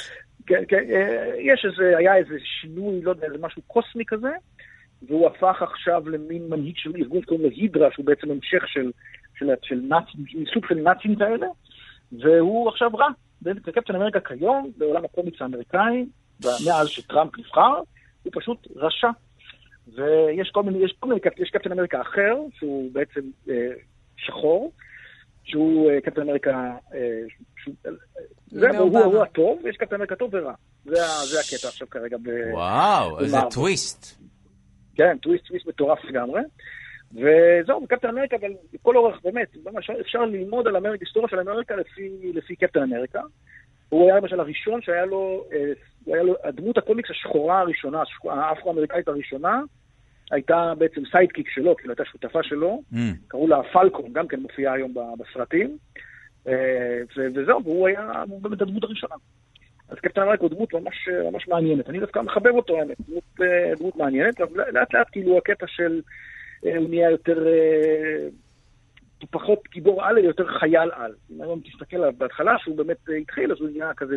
I: כן, כן, אה, יש איזה, היה איזה שינוי, לא יודע, איזה משהו קוסמי כזה, והוא הפך עכשיו למין מנהיג של ארגון שקוראים לו הידרה, שהוא בעצם המשך של, של, של נאצים, מסוג של נאצים כאלה, והוא עכשיו רע. בעצם קפטן אמריקה כיום, בעולם הקומיקס האמריקאי, מאז שטראמפ נבחר, הוא פשוט רשע. ויש כל מיני, יש כל מיני, יש קפטן אמריקה אחר, שהוא בעצם אה, שחור, שהוא אה, קפטן אמריקה, אה, שהוא, אה, זה, הוא. הוא הטוב, ויש קפטן אמריקה טוב ורע. זה, זה הקטע עכשיו כרגע. ב...
B: וואו, איזה. טוויסט.
I: כן, טוויסט, טוויסט מטורף לגמרי. וזהו, קפטן אמריקה, אבל לכל אורך, באמת, אפשר ללמוד על אמריקה, היסטוריה של אמריקה לפי, לפי קפטן אמריקה. הוא היה למשל הראשון שהיה לו, אה, היה לו, הדמות הקומיקס השחורה הראשונה, האפרו-אמריקאית הראשונה, הייתה בעצם sidekick שלו, כאילו הייתה שותפה שלו,
B: Mm.
I: קראו לה פלקון, גם כן מופיעה היום בסרטים. אה, וזהו, והוא היה באמת הדמות הראשונה. אז קפטן אמריקה הוא דמות ממש, ממש מעניינת. אני דווקא מחבב אותו, האמת. דמות, אה, דמות מעניינת, אבל לאט לאט כאילו הקטע של... אה, הוא נהיה יותר... אה, פחות גיבור על, אלא יותר חייל על. אם היום תסתכל עליו בהתחלה, שהוא באמת אה, התחיל, אז הוא נהיה כזה...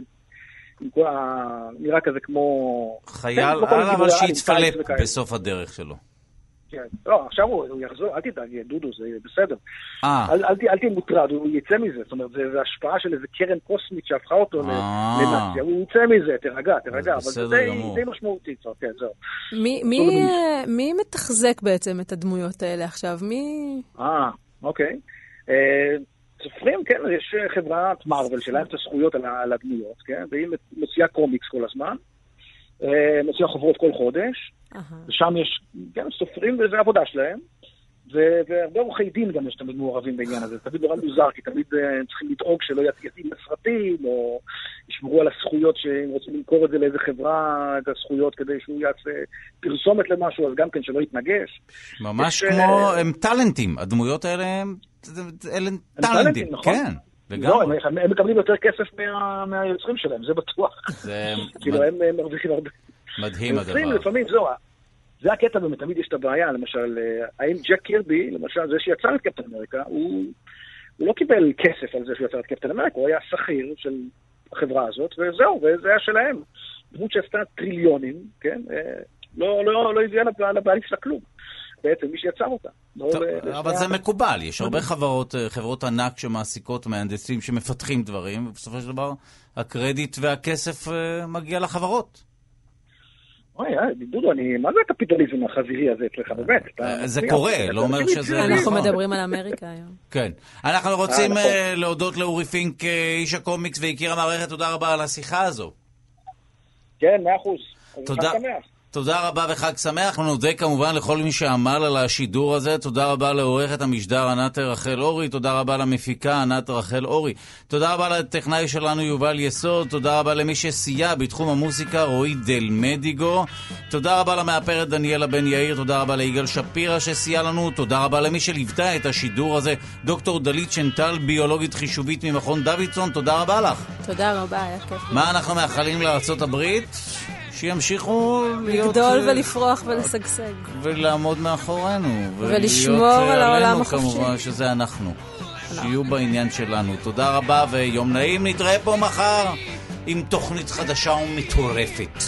I: נראה כזה כמו...
B: חייל
I: כן,
B: על, אבל
I: וכאלה.
B: בסוף הדרך שלו.
I: כן. לא, עכשיו הוא, הוא יחזור, אל תדאג, דודו, זה בסדר.
B: אה,
I: אל, אל, אל תהיה מוטרד, הוא יצא מזה. זאת אומרת, זה, זה השפעה של איזה קרן קוסמית שהפכה אותו
B: אה.
I: לנאציה. הוא יצא מזה, תירגע, תירגע. אבל
B: בסדר
I: זה די, משמעותי כבר, כן, זהו.
C: מי, מי,
I: טוב,
C: מי מתחזק בעצם את הדמויות האלה עכשיו? מי...
I: אה, אוקיי. אה, סופרים, כן, יש אה, חברת מארוול שלהם את הזכויות על, הדמויות, כן, והיא מוציאה קומיקס כל הזמן. אה, מוציאה חוברות כל חודש. ושם יש, כן, סופרים וזה העבודה שלהם. והרבה עורכי דין גם יש תמיד מעורבים בעניין הזה, זה תמיד נורא מוזר, כי תמיד אה, צריכים לדאוג שלא יתאים לסרטים, או ישמרו על הזכויות שאם רוצים למכור את זה לאיזה חברה, את הזכויות כדי שהוא יעשה פרסומת למשהו, אז גם כן שלא יתנגש.
B: ממש כמו,
I: אה,
B: הם טאלנטים, הדמויות האלה הם
I: הם
B: טאלנטים,
I: נכון?
B: כן,
I: לא,
B: לגמרי.
I: הם, הם מקבלים יותר כסף מה, מהיוצרים שלהם, זה בטוח. כאילו, הם הם מרוויחים הרבה.
B: מדהים הדבר.
I: לפעמים, זהו, זה הקטע באמת, תמיד יש את הבעיה, למשל, אה, האם ג'ק קירבי, למשל, זה שיצר את קפטן אמריקה, הוא, הוא לא קיבל כסף על זה שהוא יצר את קפטן אמריקה, הוא היה שכיר של החברה הזאת, וזהו, וזה היה שלהם. דמות שעשתה טריליונים, כן, אה, לא, לא, לא הביאה לבע- לבעלים שלה כלום. בעצם מי שיצר אותה. לא
B: טוב,
I: ל-
B: אבל זה מקובל, יש הרבה חברות, אה, חברות ענק שמעסיקות מהנדסים שמפתחים דברים, ובסופו של דבר הקרדיט והכסף אה, מגיע לחברות.
I: אוי, אה, דודו, אני, מה זה הקפיטליזם החזירי הזה אצלך, באמת? אתה-
B: אה, זה קורה, לא אומר שזה-
C: אנחנו
B: נכון.
C: מדברים על אמריקה היום.
B: כן. אנחנו רוצים
I: נכון.
B: אה, להודות לאורי פינק, אה, איש הקומיקס ויקיר המערכת, תודה רבה על השיחה הזו.
I: כן, מאה אחוז.
B: תודה. תודה רבה וחג שמח. אנחנו נודה כמובן לכל מי שעמל על השידור הזה. תודה רבה לעורכת המשדר ענת רחל אורי. תודה רבה למפיקה ענת רחל אורי. תודה רבה לטכנאי שלנו יובל יסוד. תודה רבה למי שסייע בתחום המוסיקה רועי דל מדיגו. תודה רבה למאפרת דניאלה בן יאיר. תודה רבה ליגאל שפירא שסייע לנו. תודה רבה למי שליוותה את השידור הזה, דוקטור דלית שנטל, ביולוגית חישובית ממכון דוידסון. תודה רבה לך.
C: תודה רבה, היה כיף.
B: מה אנחנו מאחלים לארצות הברית? שימשיכו להיות...
C: לגדול
B: אה,
C: ולפרוח ולשגשג.
B: ולעמוד מאחורינו.
C: ולשמור
B: ולהיות,
C: על
B: אה,
C: העולם
B: עלינו,
C: החופשי.
B: כמובן, שזה אנחנו. שיהיו בעניין שלנו. תודה רבה ויום נעים. נתראה פה מחר עם תוכנית חדשה ומטורפת.